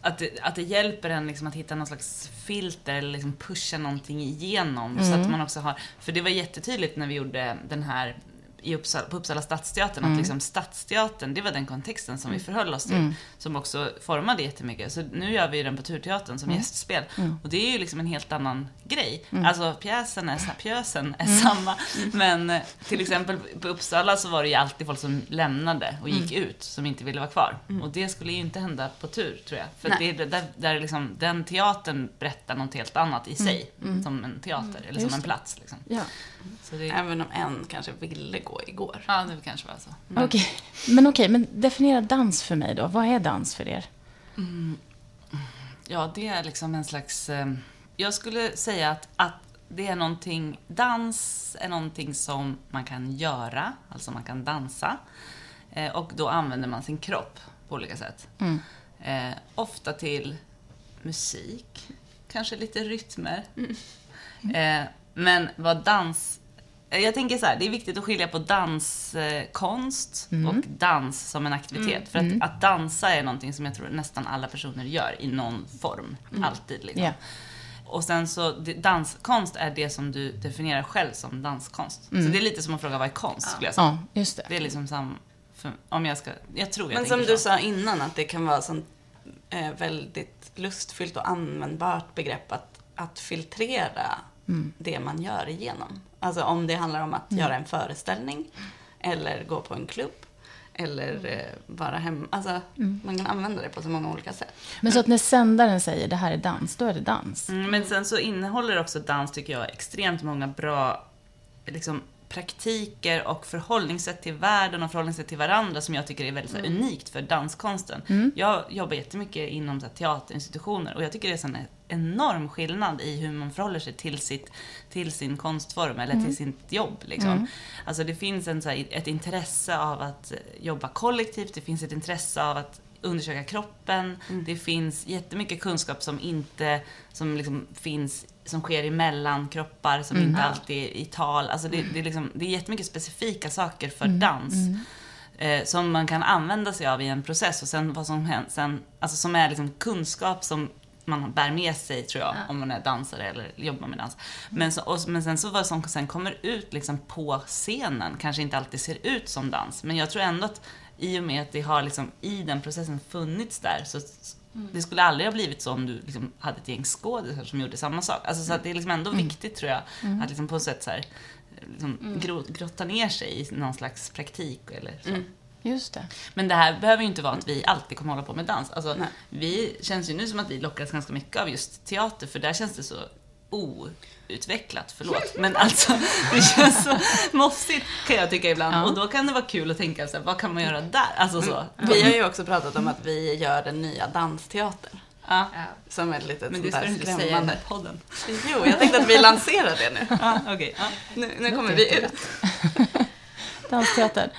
[SPEAKER 2] att det, att det hjälper en liksom att hitta någon slags filter eller liksom pusha någonting igenom. Så att man också har, för det var jättetydligt när vi gjorde den här i Uppsala, på Uppsala stadsteatern, att liksom stadsteatern, det var den kontexten som vi förhöll oss till, som också formade jättemycket. Så nu gör vi den på Turteatern som gästspel. Och det är ju liksom en helt annan grej. Alltså pjäsen är, pjäsen är samma, men till exempel på Uppsala så var det ju alltid folk som lämnade och gick ut, som inte ville vara kvar. Och det skulle ju inte hända på Tur, tror jag. För
[SPEAKER 3] Nej.
[SPEAKER 2] det, är där, där liksom, den teatern berättar något helt annat i sig, som en teater, eller som en plats. Liksom.
[SPEAKER 1] Ja.
[SPEAKER 2] Så det,
[SPEAKER 3] Även om en kanske ville gå igår.
[SPEAKER 2] ja, det kanske var så.
[SPEAKER 1] Okej, men okej, men definiera dans för mig då. Vad är dans för er?
[SPEAKER 2] Ja, det är liksom en slags... Eh, jag skulle säga att, att det är någonting... Dans är någonting som man kan göra, alltså man kan dansa. Eh, och då använder man sin kropp på olika sätt. Eh, ofta till musik, kanske lite rytmer. Eh, men vad dans... Jag tänker så här, det är viktigt att skilja på danskonst och dans som en aktivitet. För att, att dansa är någonting som jag tror nästan alla personer gör i någon form, alltid. Liksom.
[SPEAKER 1] Ja.
[SPEAKER 2] Och sen så, danskonst är det som du definierar själv som danskonst. Så det är lite som att fråga vad är konst, skulle jag säga.
[SPEAKER 1] Ja, just det.
[SPEAKER 2] Det är liksom sam... För, om jag ska... Jag tror jag
[SPEAKER 3] Men som
[SPEAKER 2] tänker
[SPEAKER 3] du
[SPEAKER 2] så.
[SPEAKER 3] sa innan, att det kan vara sånt eh, väldigt lustfyllt och användbart begrepp att, att filtrera det man gör igenom. Alltså om det handlar om att göra en föreställning eller gå på en klubb eller eh, vara hemma. Alltså, man kan använda det på så många olika sätt.
[SPEAKER 1] Men så att när sändaren säger det här är dans, då är det dans.
[SPEAKER 2] Mm, men sen så innehåller också dans, tycker jag, extremt många bra liksom, praktiker och förhållningssätt till världen och förhållningssätt till varandra som jag tycker är väldigt här, unikt för danskonsten. Jag jobbar jättemycket inom så här, teaterinstitutioner och jag tycker det är så enorm skillnad i hur man förhåller sig till, sitt, till sin konstform eller till sitt jobb. Liksom. Alltså det finns en, så här, ett intresse av att jobba kollektivt, det finns ett intresse av att undersöka kroppen. Det finns jättemycket kunskap som inte, som liksom finns, som sker emellan kroppar, som inte alltid är i tal. Alltså det, det, är liksom, det är jättemycket specifika saker för dans. Eh, som man kan använda sig av i en process och sen vad som händer, sen, alltså som är liksom kunskap som man bär med sig tror jag, om man är dansare eller jobbar med dans. Men, så, och, men sen så vad som sen kommer ut liksom på scenen kanske inte alltid ser ut som dans. Men jag tror ändå att i och med att det har liksom i den processen funnits där så det skulle aldrig ha blivit så om du liksom hade ett gäng skådisar som gjorde samma sak. Alltså, så att det är liksom ändå viktigt tror jag att liksom på ett sätt så här, liksom gro, grotta ner sig i någon slags praktik eller så.
[SPEAKER 1] Just det.
[SPEAKER 2] Men det här behöver ju inte vara att vi alltid kommer hålla på med dans. Alltså,
[SPEAKER 3] Nej.
[SPEAKER 2] vi känns ju nu som att vi lockas ganska mycket av just teater, för där känns det så outvecklat, förlåt. Men alltså, *laughs* det känns så mossigt kan jag tycka ibland.
[SPEAKER 1] Ja.
[SPEAKER 2] Och då kan det vara kul att tänka så här, vad kan man göra där? Alltså så.
[SPEAKER 3] Vi har ju också pratat om att vi gör den nya dansteatern.
[SPEAKER 2] Ja.
[SPEAKER 3] Som ett litet
[SPEAKER 2] Men
[SPEAKER 3] sånt
[SPEAKER 2] det ska du inte säga i
[SPEAKER 3] skrämmande.
[SPEAKER 2] podden.
[SPEAKER 3] Jo, jag tänkte att vi lanserar det nu.
[SPEAKER 2] Ja, okej. Ja.
[SPEAKER 3] Nu, nu kommer vi ut. *laughs*
[SPEAKER 1] Dansteater.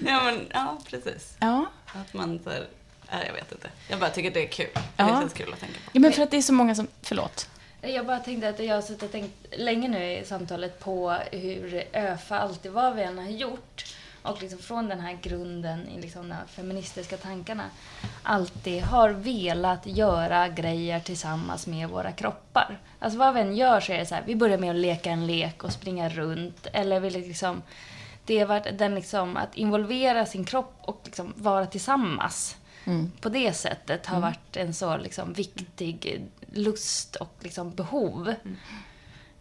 [SPEAKER 1] *laughs*
[SPEAKER 3] Ja, men, ja precis.
[SPEAKER 1] Ja.
[SPEAKER 3] Att man så här, ja, jag vet inte. Jag bara tycker det är kul.
[SPEAKER 1] Ja.
[SPEAKER 3] Det känns kul att tänka på.
[SPEAKER 1] ja, men för att det är så många som... Förlåt.
[SPEAKER 4] Jag bara tänkte att jag har suttit och tänkt länge nu i samtalet på hur ÖFA alltid vad vi än har gjort och liksom från den här grunden i liksom de här feministiska tankarna alltid har velat göra grejer tillsammans med våra kroppar. Alltså vad vi än gör så är det så här, vi börjar med att leka en lek och springa runt eller vi liksom det har varit den liksom att involvera sin kropp och liksom vara tillsammans på det sättet har varit en så liksom viktig lust och liksom behov.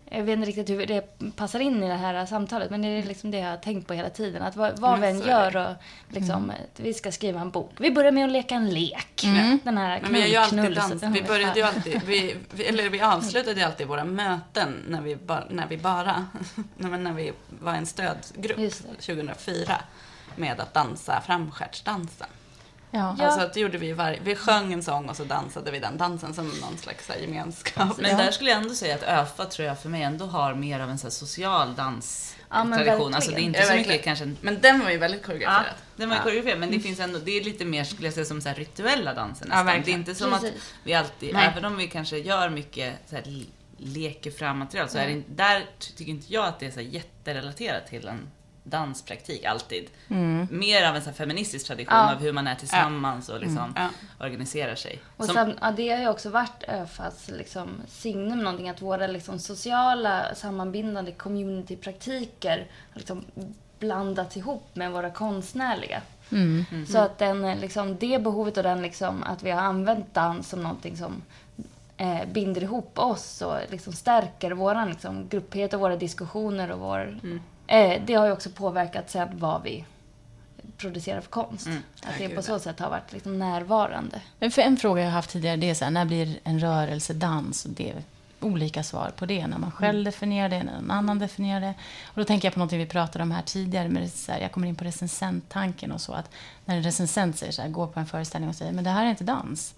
[SPEAKER 4] Jag vet inte riktigt hur det passar in i det här samtalet men det är liksom det jag har tänkt på hela tiden. Att vad, vad vi
[SPEAKER 3] Men
[SPEAKER 4] än gör och liksom, att vi ska skriva en bok. Vi börjar med att leka en lek. Den här
[SPEAKER 3] Men vi gör alltid
[SPEAKER 4] knull-
[SPEAKER 3] dans.
[SPEAKER 4] knull-
[SPEAKER 3] Vi började ju alltid, vi, vi, eller vi avslutade ju alltid våra möten när vi, ba, när vi bara, *laughs* när vi var en stödgrupp
[SPEAKER 4] Just det.
[SPEAKER 3] 2004 med att dansa framskärtsdansen.
[SPEAKER 1] Ja.
[SPEAKER 4] Ja.
[SPEAKER 3] Alltså att det gjorde vi varje, vi sjöng en sång och så dansade vi den dansen som någon slags här, gemenskap.
[SPEAKER 2] Men
[SPEAKER 1] Ja.
[SPEAKER 2] där skulle jag ändå säga att ÖFA tror jag för mig ändå har mer av en så här social
[SPEAKER 4] Ja, men
[SPEAKER 2] danstradition. alltså det är inte
[SPEAKER 3] Ja,
[SPEAKER 2] så
[SPEAKER 3] verkligen.
[SPEAKER 2] mycket kanske en
[SPEAKER 3] Men den var ju väldigt
[SPEAKER 2] Ja,
[SPEAKER 3] koreograferad.
[SPEAKER 2] den var ju
[SPEAKER 3] Ja.
[SPEAKER 2] koreograferad, men det finns ändå, det är lite mer skulle jag säga som så här rituella danser
[SPEAKER 3] Ja,
[SPEAKER 2] nästan. det är
[SPEAKER 3] verkligen.
[SPEAKER 2] inte som
[SPEAKER 4] Precis.
[SPEAKER 2] att vi alltid,
[SPEAKER 3] Nej.
[SPEAKER 2] även om vi kanske gör mycket så här, leker fram material, så är det, där tycker inte jag att det är så här jätterelaterat till en danspraktik alltid. Mer av en så här feministisk tradition
[SPEAKER 4] Ja.
[SPEAKER 2] av hur man är tillsammans och liksom
[SPEAKER 3] Ja.
[SPEAKER 2] organiserar sig.
[SPEAKER 4] Och
[SPEAKER 2] Som-
[SPEAKER 4] sen, ja, det har ju också varit ÖFAs liksom, signum någonting att våra liksom, sociala sammanbindande communitypraktiker har liksom, blandats ihop med våra konstnärliga.
[SPEAKER 1] Mm.
[SPEAKER 4] Så att den, liksom, det behovet och den liksom, att vi har använt dans som någonting som eh, binder ihop oss och liksom stärker vår liksom, gruppighet och våra diskussioner och vår... Eh, det har ju också påverkat sen vad vi producerar för konst. Att det på så sätt har varit liksom närvarande.
[SPEAKER 1] Men för en fråga jag har haft tidigare, det är så här, när blir en rörelse dans? Och det är olika svar på det. När man själv definierar det, när någon annan definierar det. Och då tänker jag på någonting vi pratade om här tidigare. Det, så här, jag kommer in på recensenttanken och så. Att när en recensent säger så här, går på en föreställning och säger, men det här är inte dans.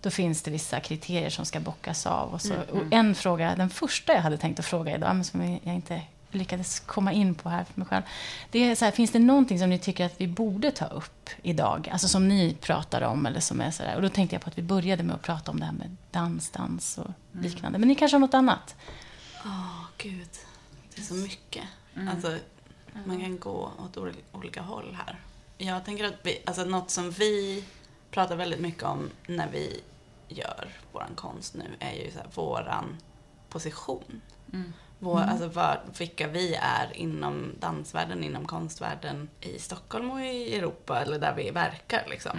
[SPEAKER 1] Då finns det vissa kriterier som ska bockas av. Och, så. och en fråga, den första jag hade tänkt att fråga idag, men som jag inte lyckades komma in på här för mig själv. Det är så här, finns det någonting som ni tycker att vi borde ta upp idag? Alltså som ni pratar om eller som är så där. Och då tänkte jag på att vi började med att prata om det här med dans, dans och liknande. Men ni kanske har något annat?
[SPEAKER 3] Åh, gud. Det är så mycket. Alltså, man kan gå åt ol- olika håll här. Jag tänker att vi, alltså något som vi pratar väldigt mycket om när vi gör våran konst nu är ju så här, våran position. Vår, Alltså vad, vilka vi är inom dansvärlden, inom konstvärlden i Stockholm och i Europa eller där vi verkar. Liksom.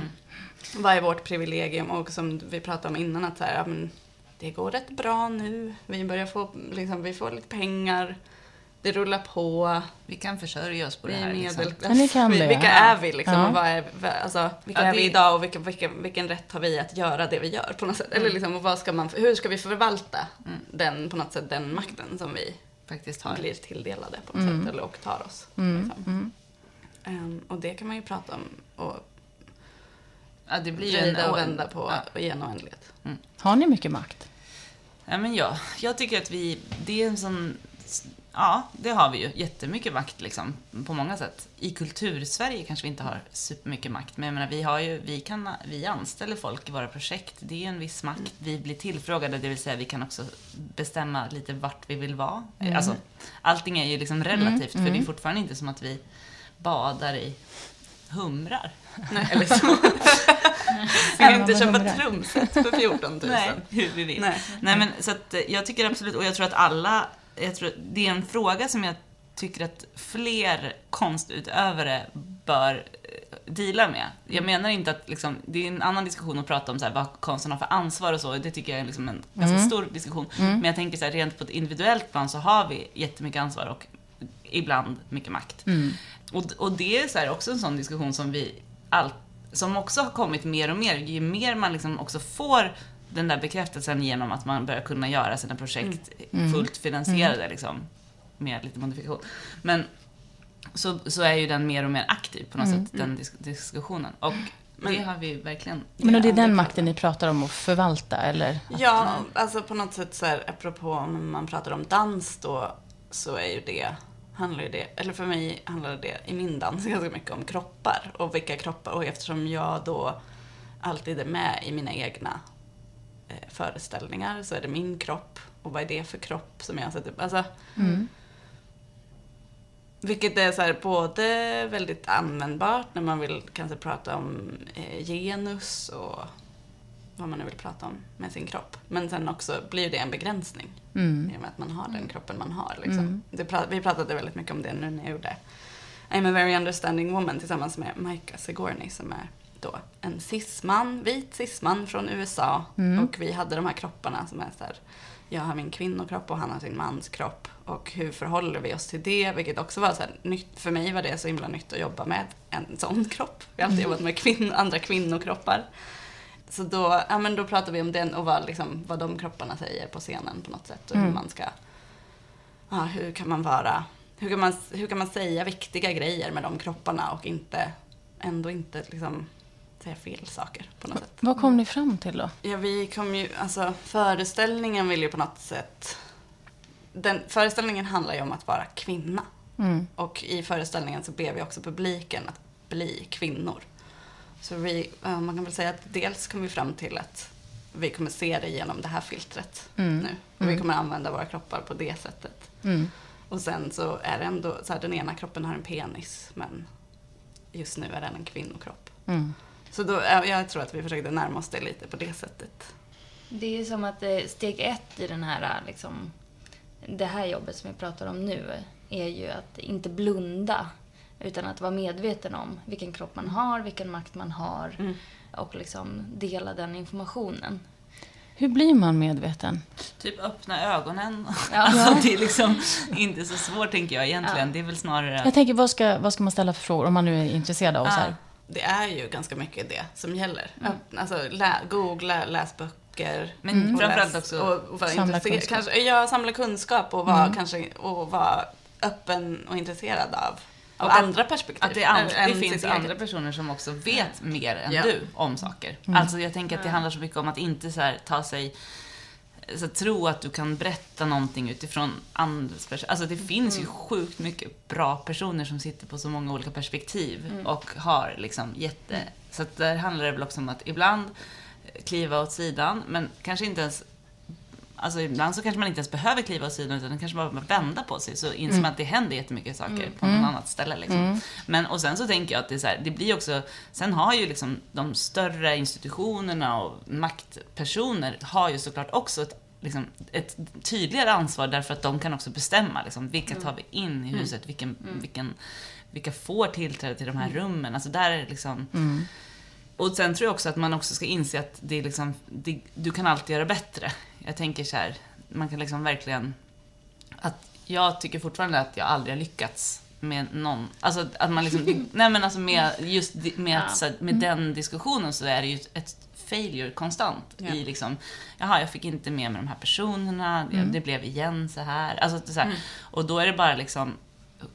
[SPEAKER 3] Vad är vårt privilegium? Och som vi pratade om innan, att så här, ja, men det går rätt bra nu. Vi börjar få, liksom, vi får lite pengar. Det rullar på.
[SPEAKER 2] Vi kan försörja oss på
[SPEAKER 3] Vi
[SPEAKER 2] det
[SPEAKER 3] är
[SPEAKER 2] här. Liksom.
[SPEAKER 1] Ja, ni kan det.
[SPEAKER 3] vilka är vi liksom?
[SPEAKER 1] Ja.
[SPEAKER 3] Och vad är, alltså, vilka
[SPEAKER 2] Ja,
[SPEAKER 3] är vi idag och vilken, vilken, vilken rätt har vi att göra det vi gör på något sätt? Eller liksom, och vad ska man, hur ska vi förvalta den, på något sätt, den makten som vi
[SPEAKER 2] Faktiskt har.
[SPEAKER 3] blir tilldelade på något sätt, eller och tar oss. Liksom. Ehm, och det kan man ju prata om och
[SPEAKER 2] Ja, det blir ju en...
[SPEAKER 3] vrida och vända på
[SPEAKER 2] Ja.
[SPEAKER 3] i en oändlighet.
[SPEAKER 1] Har ni mycket makt?
[SPEAKER 2] Ja, men ja. Jag tycker att vi... Det är en sån... Ja, det har vi ju. Jättemycket makt liksom, på många sätt. I kultursverige kanske vi inte har supermycket makt, men jag menar, vi, har ju, vi, kan, vi anställer folk i våra projekt. Det är ju en viss makt. Vi blir tillfrågade, det vill säga vi kan också bestämma lite vart vi vill vara. Alltså, allting är ju liksom relativt, för det är fortfarande inte som att vi badar i humrar. *laughs* Eller så. *laughs*
[SPEAKER 3] Vi kan inte köpa trumset för 14 000.
[SPEAKER 2] Nej, hur vi vill.
[SPEAKER 3] Nej.
[SPEAKER 2] Nej. men så att eh, jag tycker absolut, och jag tror att alla, jag tror, det är en fråga som jag tycker att fler konstutövare bör eh, deala med. Jag menar inte att liksom, det är en annan diskussion att prata om så här, vad konsten har för ansvar och så, det tycker jag är liksom en ganska stor diskussion. Men jag tänker så här, rent på ett individuellt plan så har vi jättemycket ansvar och ibland mycket makt. Och, och det är så här också en sån diskussion som vi all, som också har kommit mer och mer. Ju mer man liksom också får den där bekräftelsen genom att man börjar kunna göra sina projekt fullt finansierade liksom, med lite modifikation. Men så, så är ju den mer och mer aktiv på något sätt, den dis- diskussionen. Och det har vi verkligen...
[SPEAKER 1] Men och det är den makten ni pratar om att förvalta, eller?
[SPEAKER 3] Ja, alltså på något sätt så här, apropå om man pratar om dans då, så är ju det, handlar ju det, eller för mig handlar det i min dans ganska mycket om kroppar och vilka kroppar, och eftersom jag då alltid är med i mina egna föreställningar så är det min kropp och vad är det för kropp som jag sätter, alltså vilket är så här, både väldigt användbart när man vill kanske prata om eh, genus och vad man nu vill prata om med sin kropp. Men sen också blir det en begränsning
[SPEAKER 1] Mm.
[SPEAKER 3] i och med att man har den kroppen man har. Liksom. Det pra- vi pratade väldigt mycket om det nu när jag gjorde I'm a very understanding woman tillsammans med Micah Sigourney som är då en cisman, vit cisman från USA. Och vi hade de här kropparna som är så här, jag har min kvinnokropp och han har sin manskropp. Och hur förhåller vi oss till det? Vilket också var så här, nytt, för mig var det så himla nytt att jobba med en sån *laughs* kropp. Jag har alltid jobbat med kvinn, andra kvinnokroppar. Så då, ja, men då pratar vi om den och vad, liksom, vad de kropparna säger på scenen på något sätt. Och hur man ska, ja, hur kan man vara, hur kan man, hur kan man säga viktiga grejer med de kropparna och inte, ändå inte liksom säga fel saker på något sätt.
[SPEAKER 1] Vad kom ni fram till då?
[SPEAKER 3] Ja, vi kom ju, alltså föreställningen vill ju på något sätt, den, föreställningen handlar ju om att vara kvinna.
[SPEAKER 1] Mm.
[SPEAKER 3] Och i föreställningen så ber vi också publiken att bli kvinnor. Så vi, ja, man kan väl säga att dels kom vi fram till att vi kommer se det genom det här filtret
[SPEAKER 1] Mm.
[SPEAKER 3] nu. Och vi kommer använda våra kroppar på det sättet.
[SPEAKER 1] Mm.
[SPEAKER 3] Och sen så är det ändå, så här, den ena kroppen har en penis men just nu är den en kvinnokropp.
[SPEAKER 1] Mm.
[SPEAKER 3] Så då, ja, jag tror att vi försökte närma oss det lite på det sättet.
[SPEAKER 4] Det är som att eh, steg ett i den här, liksom, det här jobbet som vi pratar om nu är ju att inte blunda Utan att vara medveten om vilken kropp man har, vilken makt man har
[SPEAKER 3] Mm.
[SPEAKER 4] och liksom dela den informationen.
[SPEAKER 1] Hur blir man medveten?
[SPEAKER 2] Typ öppna ögonen.
[SPEAKER 4] Ja. *laughs*
[SPEAKER 2] Alltså, det är liksom inte så svårt tänker jag egentligen. Det är väl snarare...
[SPEAKER 1] Jag tänker, vad ska, vad ska man ställa för frågor om man nu är intresserad av så här?
[SPEAKER 3] Det är ju ganska mycket det som gäller. Att, alltså, lä, googla, läs böcker.
[SPEAKER 2] Men
[SPEAKER 3] och
[SPEAKER 2] framförallt också
[SPEAKER 3] och, och
[SPEAKER 1] samla kunskap.
[SPEAKER 3] Kanske, ja, samla kunskap och vara, kanske, och vara öppen och intresserad av, av
[SPEAKER 2] Och
[SPEAKER 3] andra perspektiv.
[SPEAKER 2] Att det, an- det finns andra personer som också vet mer än
[SPEAKER 3] Ja.
[SPEAKER 2] du om saker. Alltså jag tänker att det handlar så mycket om att inte så ta sig så att tro att du kan berätta någonting utifrån andras perspektiv. Alltså det finns ju sjukt mycket bra personer som sitter på så många olika perspektiv och har liksom jätte... Så att där handlar det väl också om att ibland kliva åt sidan, men kanske inte ens Alltså ibland så kanske man inte ens behöver kliva åt sidan utan kanske bara vända på sig så inser man att det händer jättemycket saker på något annat ställe. Liksom. Men och sen så tänker jag att det är så här, det blir också, sen har ju liksom de större institutionerna och maktpersoner har ju såklart också ett, liksom, ett tydligare ansvar därför att de kan också bestämma liksom, vilka tar vi in i huset, vilken, vilken, vilka får tillträde till de här rummen. Alltså där är liksom och sen tror jag också att man också ska inse att det är liksom, det, du kan alltid göra bättre. Jag tänker så här, man kan liksom verkligen... Att jag tycker fortfarande att jag aldrig har lyckats med någon... Alltså att man liksom... *laughs* nej men alltså med just med, att, så med den diskussionen så är det ju ett failure konstant
[SPEAKER 3] Ja.
[SPEAKER 2] i liksom, jaha jag fick inte med mig de här personerna, det, det blev igen så här. Alltså, så här Och då är det bara liksom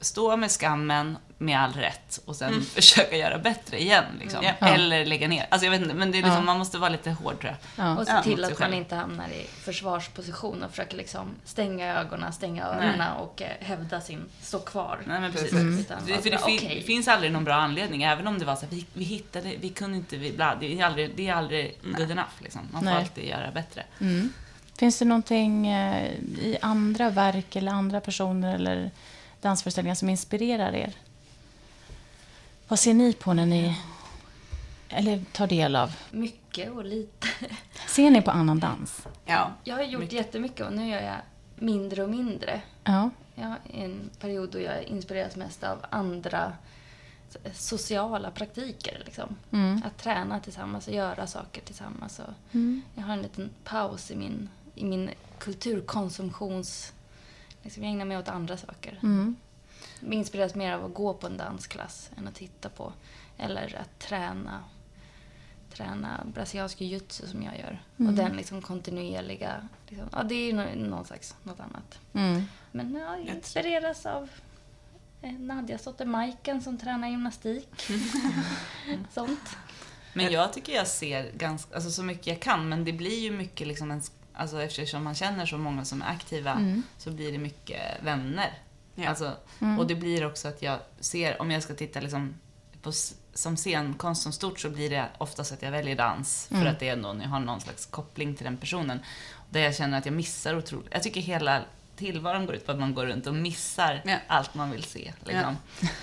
[SPEAKER 2] stå med skammen med all rätt och sen försöka göra bättre igen. Liksom.
[SPEAKER 3] Ja.
[SPEAKER 2] Eller lägga ner. Alltså jag vet inte, men det är liksom, man måste vara lite hård tror jag.
[SPEAKER 1] Ja.
[SPEAKER 4] Och se
[SPEAKER 2] Ja,
[SPEAKER 4] till att man inte hamnar i försvarsposition och försöker liksom stänga ögonen, stänga öronen och eh, hävda sin, stå kvar.
[SPEAKER 2] Nej men precis.
[SPEAKER 3] Mm.
[SPEAKER 4] Utan
[SPEAKER 2] Det, för det fin,
[SPEAKER 4] okej.
[SPEAKER 2] finns aldrig någon bra anledning, även om det var så här, vi, vi hittade, vi kunde inte, vi, bla, det är aldrig, det är aldrig good enough liksom. Man får
[SPEAKER 1] Nej.
[SPEAKER 2] alltid göra bättre.
[SPEAKER 1] Mm. Finns det någonting eh, i andra verk eller andra personer eller dansföreställningar som inspirerar er? Vad ser ni på när ni eller tar del av?
[SPEAKER 4] Mycket och lite.
[SPEAKER 1] Ser ni på annan dans?
[SPEAKER 3] Ja.
[SPEAKER 4] Jag har gjort jättemycket och nu gör jag mindre och mindre.
[SPEAKER 1] Ja.
[SPEAKER 4] Jag har en period då jag inspireras mest av andra sociala praktiker. Liksom.
[SPEAKER 1] Mm.
[SPEAKER 4] Att träna tillsammans och göra saker tillsammans. Och
[SPEAKER 1] Mm.
[SPEAKER 4] Jag har en liten paus i min, i min kulturkonsumtions... Liksom jag ägnar mig åt andra saker.
[SPEAKER 1] Mm.
[SPEAKER 4] Jag inspireras mer av att gå på en dansklass än att titta på. Eller att träna, träna brasiliansk jujutsu som jag gör. Och den liksom kontinuerliga... Liksom, ja, det är ju nå- någon slags något annat.
[SPEAKER 1] Mm.
[SPEAKER 4] Men jag inspireras av eh, Nadjas dotter Majken som tränar gymnastik. *laughs* Sånt.
[SPEAKER 2] Men jag tycker jag ser ganska, alltså så mycket jag kan, men det blir ju mycket liksom en, alltså eftersom man känner så många som är aktiva, så blir det mycket vänner.
[SPEAKER 3] Ja.
[SPEAKER 2] Alltså, Och det blir också att jag ser, om jag ska titta liksom på, som scenkonst som stort så blir det oftast att jag väljer dans för att det är någon, jag har någon slags koppling till den personen. Där jag känner att jag missar otroligt. Jag tycker hela tillvaron går ut på att man går runt och missar
[SPEAKER 3] Ja.
[SPEAKER 2] allt man vill se. Liksom.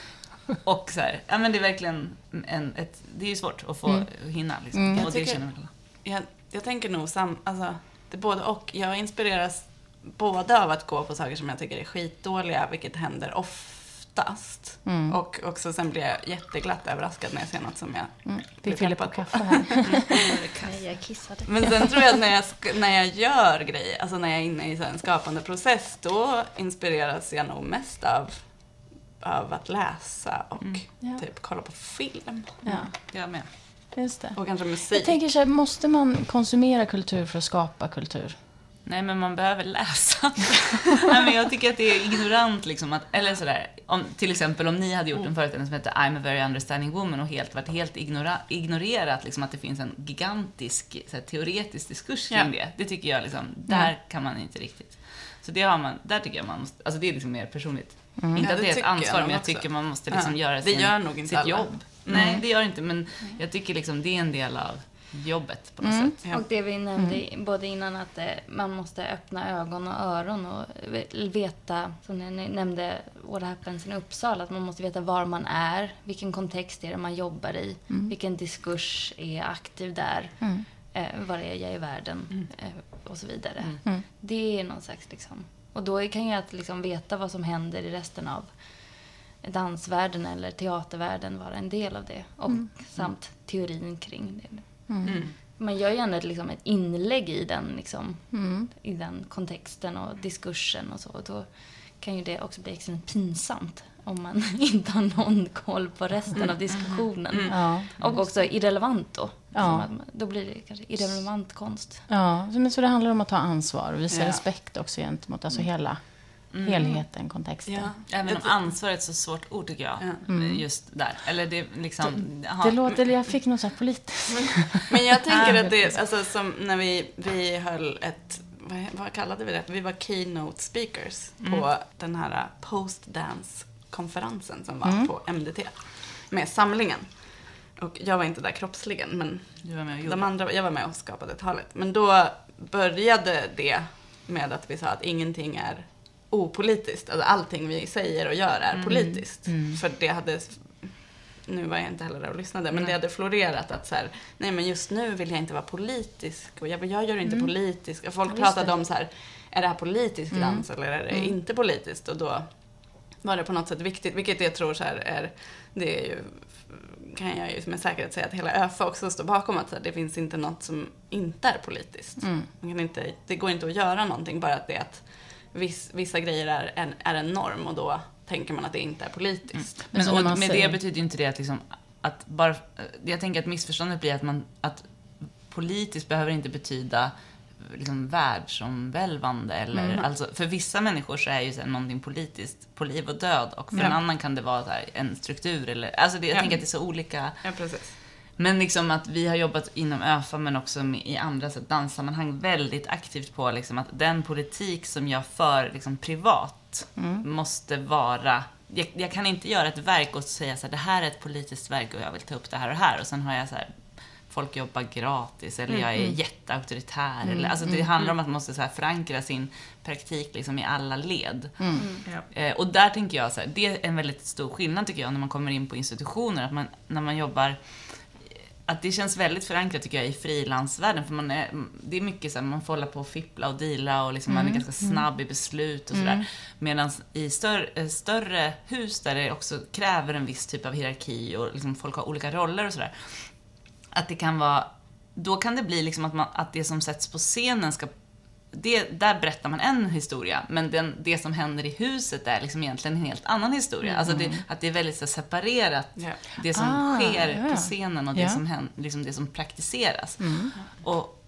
[SPEAKER 2] *laughs* Och så här, ja men det är verkligen en, ett, det är ju svårt att få hinna liksom.
[SPEAKER 3] Jag
[SPEAKER 2] Och det
[SPEAKER 3] tycker-
[SPEAKER 2] känner väl alla.
[SPEAKER 3] Jag, jag tänker nog sam, alltså, det är både och. Jag inspireras både av att gå på saker som jag tycker är skitdåliga, vilket händer oftast.
[SPEAKER 1] Mm.
[SPEAKER 3] Och också sen blir jag jätteglatt överraskad när jag ser något som jag
[SPEAKER 1] Mm. Vi
[SPEAKER 3] blir
[SPEAKER 1] fyller på kaffe här. *laughs*
[SPEAKER 4] Nej, jag kissade.
[SPEAKER 3] Men sen tror jag att när jag, när jag gör grejer, alltså när jag är inne i en skapande process, då inspireras jag nog mest av, av att läsa och
[SPEAKER 1] Ja.
[SPEAKER 3] typ kolla på film.
[SPEAKER 1] Ja,
[SPEAKER 2] Jag med.
[SPEAKER 1] Just det.
[SPEAKER 3] Och kanske musik.
[SPEAKER 1] Jag tänker så här, måste man konsumera kultur för att skapa kultur?
[SPEAKER 2] Nej, men man behöver läsa. *laughs* Nej, men jag tycker att det är ignorant liksom att, eller sådär, om, till exempel om ni hade gjort en föreställning som heter I'm a very understanding woman och helt varit helt ignora, ignorerat liksom att det finns en gigantisk så här, teoretisk diskurs kring
[SPEAKER 3] Ja.
[SPEAKER 2] det. Det tycker jag liksom, där kan man inte riktigt. Så det har man, där tycker jag man måste, alltså det är liksom mer personligt. Inte
[SPEAKER 3] Ja,
[SPEAKER 2] att
[SPEAKER 3] det
[SPEAKER 2] är ett
[SPEAKER 3] jag
[SPEAKER 2] ansvar,
[SPEAKER 3] nog
[SPEAKER 2] men jag
[SPEAKER 3] också.
[SPEAKER 2] tycker man måste liksom
[SPEAKER 3] Ja,
[SPEAKER 2] göra
[SPEAKER 3] det
[SPEAKER 2] sin,
[SPEAKER 3] gör nog inte
[SPEAKER 2] sitt
[SPEAKER 3] alla.
[SPEAKER 2] jobb. Nej, det gör inte, men jag tycker liksom det är en del av jobbet på något sätt.
[SPEAKER 3] Ja.
[SPEAKER 4] Och det vi nämnde både innan att eh, man måste öppna ögon och öron och ve- veta, som ni nämnde, What Happens in Uppsala, att man måste veta var man är, vilken kontext är det man jobbar i, vilken diskurs är aktiv där, eh, var är jag i världen eh, och så vidare. Det är någon slags liksom, och då kan jag att liksom veta vad som händer i resten av dansvärlden eller teatervärlden vara en del av det. Och samt teorin kring det. Man gör ju ändå ett, liksom, ett inlägg i den, liksom, i den kontexten och diskursen och så. Och då kan ju det också bli extremt pinsamt om man *laughs* inte har någon koll på resten av diskussionen.
[SPEAKER 1] Ja.
[SPEAKER 4] Och också irrelevant då.
[SPEAKER 1] Ja.
[SPEAKER 4] Man- Då blir det kanske irrelevant konst.
[SPEAKER 1] Ja, så- men så det handlar om att ta ansvar och visa
[SPEAKER 3] Ja.
[SPEAKER 1] respekt också gentemot alltså hela helheten, kontexten.
[SPEAKER 3] Ja.
[SPEAKER 2] Även om ansvar är ett så svårt ord tycker jag. Just där. Eller det liksom... aha.
[SPEAKER 1] Det låter, jag fick något så här politiskt.
[SPEAKER 3] Men jag tänker att det, *laughs* alltså som när vi, vi höll ett, vad, vad kallade vi det? Vi var keynote speakers på den här post-dance-konferensen som var på MDT. Med samlingen. Och jag var inte där kroppsligen, men
[SPEAKER 2] Du var med och gjorde.
[SPEAKER 3] de andra, jag var med och skapade talet. Men då började det med att vi sa att ingenting är opolitiskt. Alltså allting vi säger och gör är politiskt. För det hade, nu var jag inte heller där och lyssnade, men det hade florerat att så här, nej men just nu vill jag inte vara politisk och jag, jag gör inte politisk. Och folk
[SPEAKER 1] Ja,
[SPEAKER 3] pratade
[SPEAKER 1] det.
[SPEAKER 3] om så här, är det här politisk dans eller är det inte politiskt? Och då var det på något sätt viktigt, vilket jag tror så här är, det är ju, kan jag ju med säkerhet säga att hela ÖFA också står bakom att så här, det finns inte något som inte är politiskt. Man kan inte, det går inte att göra någonting, bara att det är att viss, vissa grejer är en, är en norm och då tänker man att det inte är politiskt.
[SPEAKER 1] Men
[SPEAKER 2] Men,
[SPEAKER 1] så man
[SPEAKER 2] med
[SPEAKER 1] säger-
[SPEAKER 2] det betyder ju inte det att liksom, att bara, jag tänker att missförståndet blir att man, att politiskt behöver inte betyda liksom världsomvälvande eller, alltså för vissa människor så är ju så här, någonting politiskt på liv och död och för en annan kan det vara så här, en struktur eller, alltså det, jag
[SPEAKER 3] Ja.
[SPEAKER 2] tänker att det är så olika
[SPEAKER 3] Ja, precis.
[SPEAKER 2] Men liksom att vi har jobbat inom ÖFA men också i andra så danssammanhang väldigt aktivt på liksom att den politik som jag för liksom, privat måste vara jag, jag kan inte göra ett verk och säga så här, det här är ett politiskt verk och jag vill ta upp det här och här och sen har jag så här folk jobbar gratis eller jag är jätteauktoritär. Eller, alltså det handlar om att man måste så här förankra sin praktik liksom i alla led.
[SPEAKER 3] Ja.
[SPEAKER 2] Eh, och där tänker jag så här, det är en väldigt stor skillnad tycker jag när man kommer in på institutioner. Att man, när man jobbar att det känns väldigt förankrat tycker jag i frilansvärlden. För man är, det är mycket så här, man får hålla på och fippla och deala och liksom man är ganska snabb i beslut och sådär. Medan i större, eh, större hus där det också kräver en viss typ av hierarki och liksom folk har olika roller och sådär. Att det kan vara, då kan det bli liksom att, man, att det som sätts på scenen ska det, där berättar man en historia, men den, det som händer i huset är liksom egentligen en helt annan historia. Alltså det, att det är väldigt så separerat,
[SPEAKER 3] Ja.
[SPEAKER 2] det som
[SPEAKER 1] Ah,
[SPEAKER 2] sker
[SPEAKER 1] ja.
[SPEAKER 2] på scenen och det,
[SPEAKER 1] Ja.
[SPEAKER 2] som händer, liksom det som praktiseras. Och,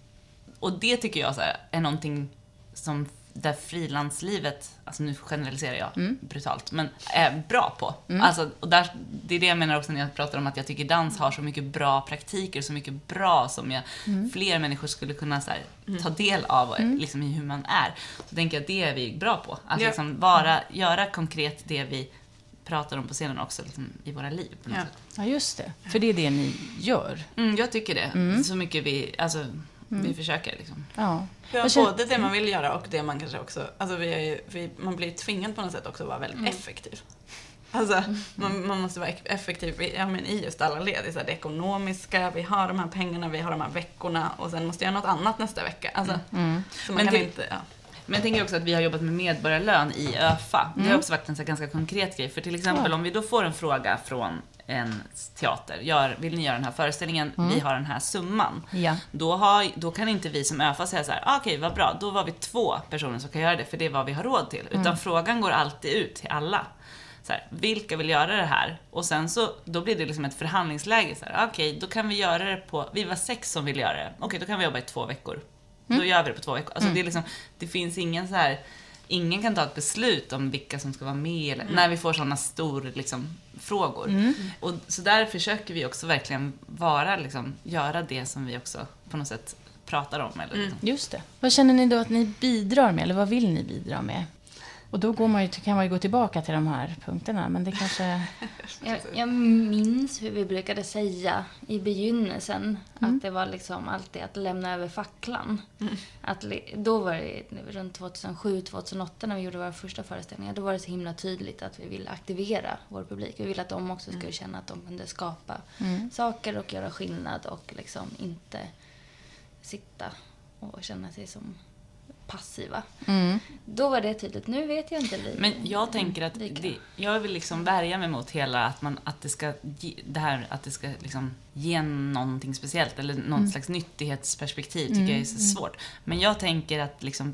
[SPEAKER 2] och det tycker jag så här, är någonting som där frilanslivet, alltså nu generaliserar jag brutalt, men är bra på. Alltså, och där, det är det jag menar också när jag pratar om att jag tycker dans har så mycket bra praktiker, så mycket bra som jag, fler människor skulle kunna så här, ta del av liksom, i hur man är. Så tänker jag att det är vi bra på. Att
[SPEAKER 3] Ja.
[SPEAKER 2] liksom vara, göra konkret det vi pratar om på scenen också liksom, i våra liv. På något
[SPEAKER 3] Ja.
[SPEAKER 2] sätt.
[SPEAKER 1] Ja, just det. För det är det ni gör.
[SPEAKER 2] Mm, jag tycker det. Så mycket vi, alltså, vi försöker liksom.
[SPEAKER 1] Ja.
[SPEAKER 3] Ja, både det man vill göra och det man kanske också... Alltså vi är ju, vi, man blir tvingad på något sätt också att vara väldigt effektiv. Alltså, man, man måste vara eff- effektiv i, ja, men i just alla led. I så här, det ekonomiska, vi har de här pengarna, vi har de här veckorna och sen måste jag göra något annat nästa vecka. Alltså, Så man
[SPEAKER 2] Men
[SPEAKER 3] kan inte... Ja.
[SPEAKER 2] Men jag tänker också att vi har jobbat med medborgarlön i ÖFA. Det har också varit en så ganska konkret grej. För till exempel om vi då får en fråga från en teater. Gör, vill ni göra den här föreställningen? Vi har den här summan.
[SPEAKER 1] Ja.
[SPEAKER 2] Då, har, då kan inte vi som ÖFA säga så här, ah, okej vad bra, då var vi två personer som kan göra det, för det är vad vi har råd till. Utan frågan går alltid ut till alla. Så här, vilka vill göra det här? Och sen så, då blir det liksom ett förhandlingsläge. Så här, okej, då kan vi göra det på, vi var sex som vill göra det. Okej, då kan vi jobba i två veckor. Då gör vi det på två veckor. Alltså det är liksom, det finns ingen så här, ingen kan ta ett beslut om vilka som ska vara med eller, när vi får sådana stor liksom, frågor. Och så där försöker vi också verkligen vara, liksom, göra det som vi också på något sätt pratar om. Eller, liksom.
[SPEAKER 1] Just det. Vad känner ni då att ni bidrar med, eller vad vill ni bidra med? Och då går man ju, kan man ju gå tillbaka till de här punkterna, men det kanske... *laughs*
[SPEAKER 4] Jag, jag minns hur vi brukade säga i begynnelsen att det var liksom alltid att lämna över facklan. Att, li- då var det runt 2007-2008 när vi gjorde våra första föreställningar. Då var det så himla tydligt att vi ville aktivera vår publik. Vi ville att de också skulle känna att de kunde skapa saker och göra skillnad och liksom inte sitta och känna sig som passiva.
[SPEAKER 1] Mm.
[SPEAKER 4] Då var det tydligt. Nu vet jag inte. Li-
[SPEAKER 2] Men jag tänker att
[SPEAKER 4] lika.
[SPEAKER 2] det, jag vill liksom värja mig mot hela att man, att det ska, ge, det här att det ska liksom ge någonting speciellt eller någon
[SPEAKER 1] Mm.
[SPEAKER 2] slags nyttighetsperspektiv tycker jag är så svårt. Men jag tänker att liksom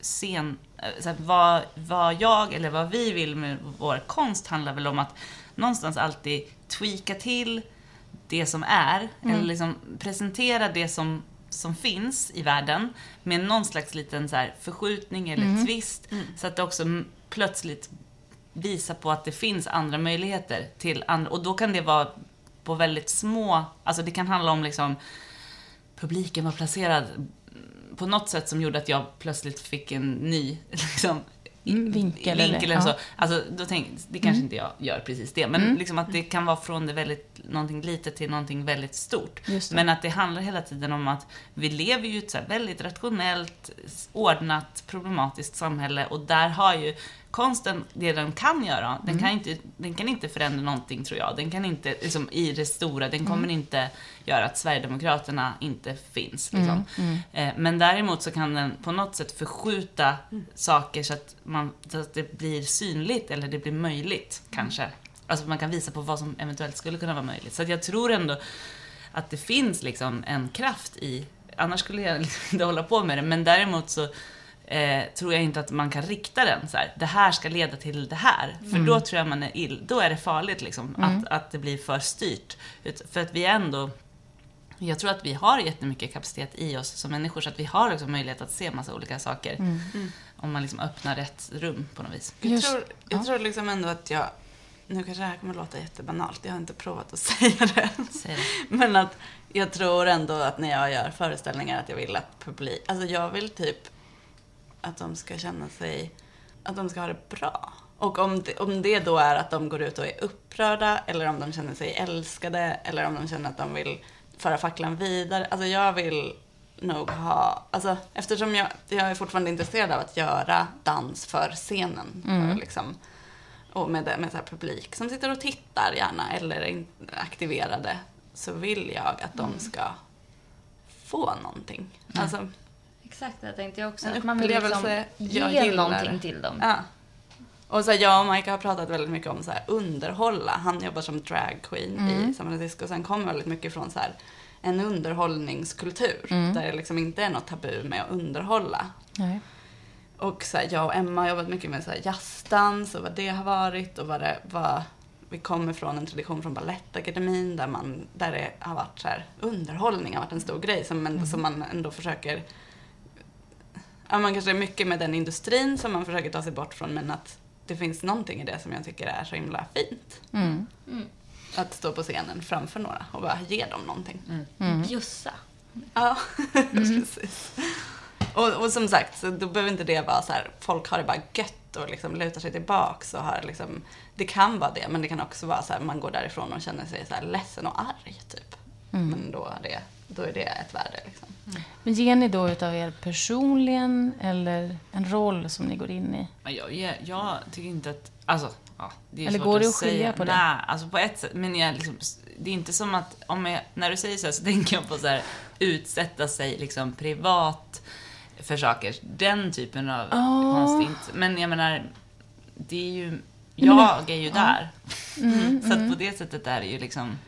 [SPEAKER 2] sen, eh, så här, vad, vad jag eller vad vi vill med vår konst handlar väl om att någonstans alltid tweaka till det som är, eller liksom presentera det som, som finns i världen med någon slags liten så här förskjutning eller twist, så att det också plötsligt visar på att det finns andra möjligheter till andra, och då kan det vara på väldigt små, alltså det kan handla om liksom publiken var placerad på något sätt som gjorde att jag plötsligt fick en ny *laughs* liksom,
[SPEAKER 1] Mm, vinkel eller-
[SPEAKER 2] vinkel eller
[SPEAKER 1] ja.
[SPEAKER 2] så. Alltså, då tänk, det kanske inte jag gör precis det, men
[SPEAKER 1] Mm.
[SPEAKER 2] liksom att det kan vara från det väldigt, någonting litet till någonting väldigt stort. Men att det handlar hela tiden om att vi lever ju i ett så väldigt rationellt, ordnat, problematiskt samhälle och där har ju konsten det den kan göra. Den,
[SPEAKER 1] Mm.
[SPEAKER 2] kan, inte, den kan inte förändra någonting tror jag. Den kan inte, liksom, i det stora, den
[SPEAKER 1] Mm.
[SPEAKER 2] kommer inte göra att Sverigedemokraterna inte finns. Liksom.
[SPEAKER 1] Mm,
[SPEAKER 2] Eh, Men däremot så kan den på något sätt förskjuta saker så att, man, så att det blir synligt eller det blir möjligt kanske. Alltså man kan visa på vad som eventuellt skulle kunna vara möjligt. Så jag tror ändå att det finns liksom en kraft i, annars skulle jag *laughs* inte hålla på med det, men däremot så eh, tror jag inte att man kan rikta den så här. det här ska leda till det här. För då tror jag man är ill, då är det farligt liksom, att, att det blir för styrt. För att vi ändå jag tror att vi har jättemycket kapacitet i oss som människor, så att vi har också möjlighet att se massa olika saker. Om man liksom öppnar rätt rum på något vis.
[SPEAKER 3] Jag, tror, jag
[SPEAKER 1] ja.
[SPEAKER 3] tror liksom ändå att jag, nu kanske det här kommer låta jättebanalt, jag har inte provat att *laughs* säga det.
[SPEAKER 2] Säg det.
[SPEAKER 3] Men att jag tror ändå att när jag gör föreställningar att jag vill att publik, alltså jag vill typ att de ska känna sig, att de ska ha det bra. Och om det, om det då är att de går ut och är upprörda eller om de känner sig älskade eller om de känner att de vill föra facklan vidare. Alltså jag vill nog ha, alltså eftersom jag, jag är fortfarande intresserad av att göra dans för scenen. För liksom, och med, med så publik som sitter och tittar gärna eller är aktiverade så vill jag att de ska få någonting. Alltså,
[SPEAKER 4] Exakt, det tänkte jag också.
[SPEAKER 3] En
[SPEAKER 4] Att man vill liksom
[SPEAKER 3] jag
[SPEAKER 4] ge
[SPEAKER 3] gillar.
[SPEAKER 4] någonting till dem.
[SPEAKER 3] ja. Och så här, jag och Mike har pratat väldigt mycket om så här, underhålla. Han jobbar som drag queen i San Francisco. Och sen kommer väldigt mycket från så här, en underhållningskultur. Där det liksom inte är något tabu med att underhålla.
[SPEAKER 1] Nej.
[SPEAKER 3] Och så jag och Emma har jobbat mycket med så här jazzdans och vad det har varit och vad det vad vi kommer från en tradition från Balettakademin där, man, där det har varit så här, underhållning har varit en stor grej som, ändå, som man ändå försöker Ja, man kanske är mycket med den industrin som man försöker ta sig bort från men att det finns någonting i det som jag tycker är så himla fint.
[SPEAKER 1] Mm.
[SPEAKER 3] Att stå på scenen framför några och bara ge dem någonting.
[SPEAKER 1] Mm.
[SPEAKER 4] Bjussa.
[SPEAKER 3] Ja, *laughs* precis. Och, och som sagt, så då behöver inte det vara så här, folk har det bara gött och liksom lutar sig tillbaks och har liksom, det kan vara det, men det kan också vara så här, man går därifrån och känner sig så här ledsen och arg, typ. Men då är, det, då är det ett värde, liksom.
[SPEAKER 1] Men ger ni då utav er personligen eller en roll som ni går in i?
[SPEAKER 2] Ja, Jag, jag, jag tycker inte att... Alltså, ja, det är
[SPEAKER 1] Eller går det
[SPEAKER 2] att
[SPEAKER 1] att skilja
[SPEAKER 2] säga.
[SPEAKER 1] på det?
[SPEAKER 2] Nej, alltså på ett sätt. Men jag liksom, det är inte som att... Om jag, när du säger så här så tänker jag på så här, utsätta sig liksom privat för saker. Den typen av
[SPEAKER 1] Ah.
[SPEAKER 2] konst. Inte, men jag menar, det är ju... Jag är ju där.
[SPEAKER 1] Mm, *laughs*
[SPEAKER 2] så att på det sättet är det ju liksom...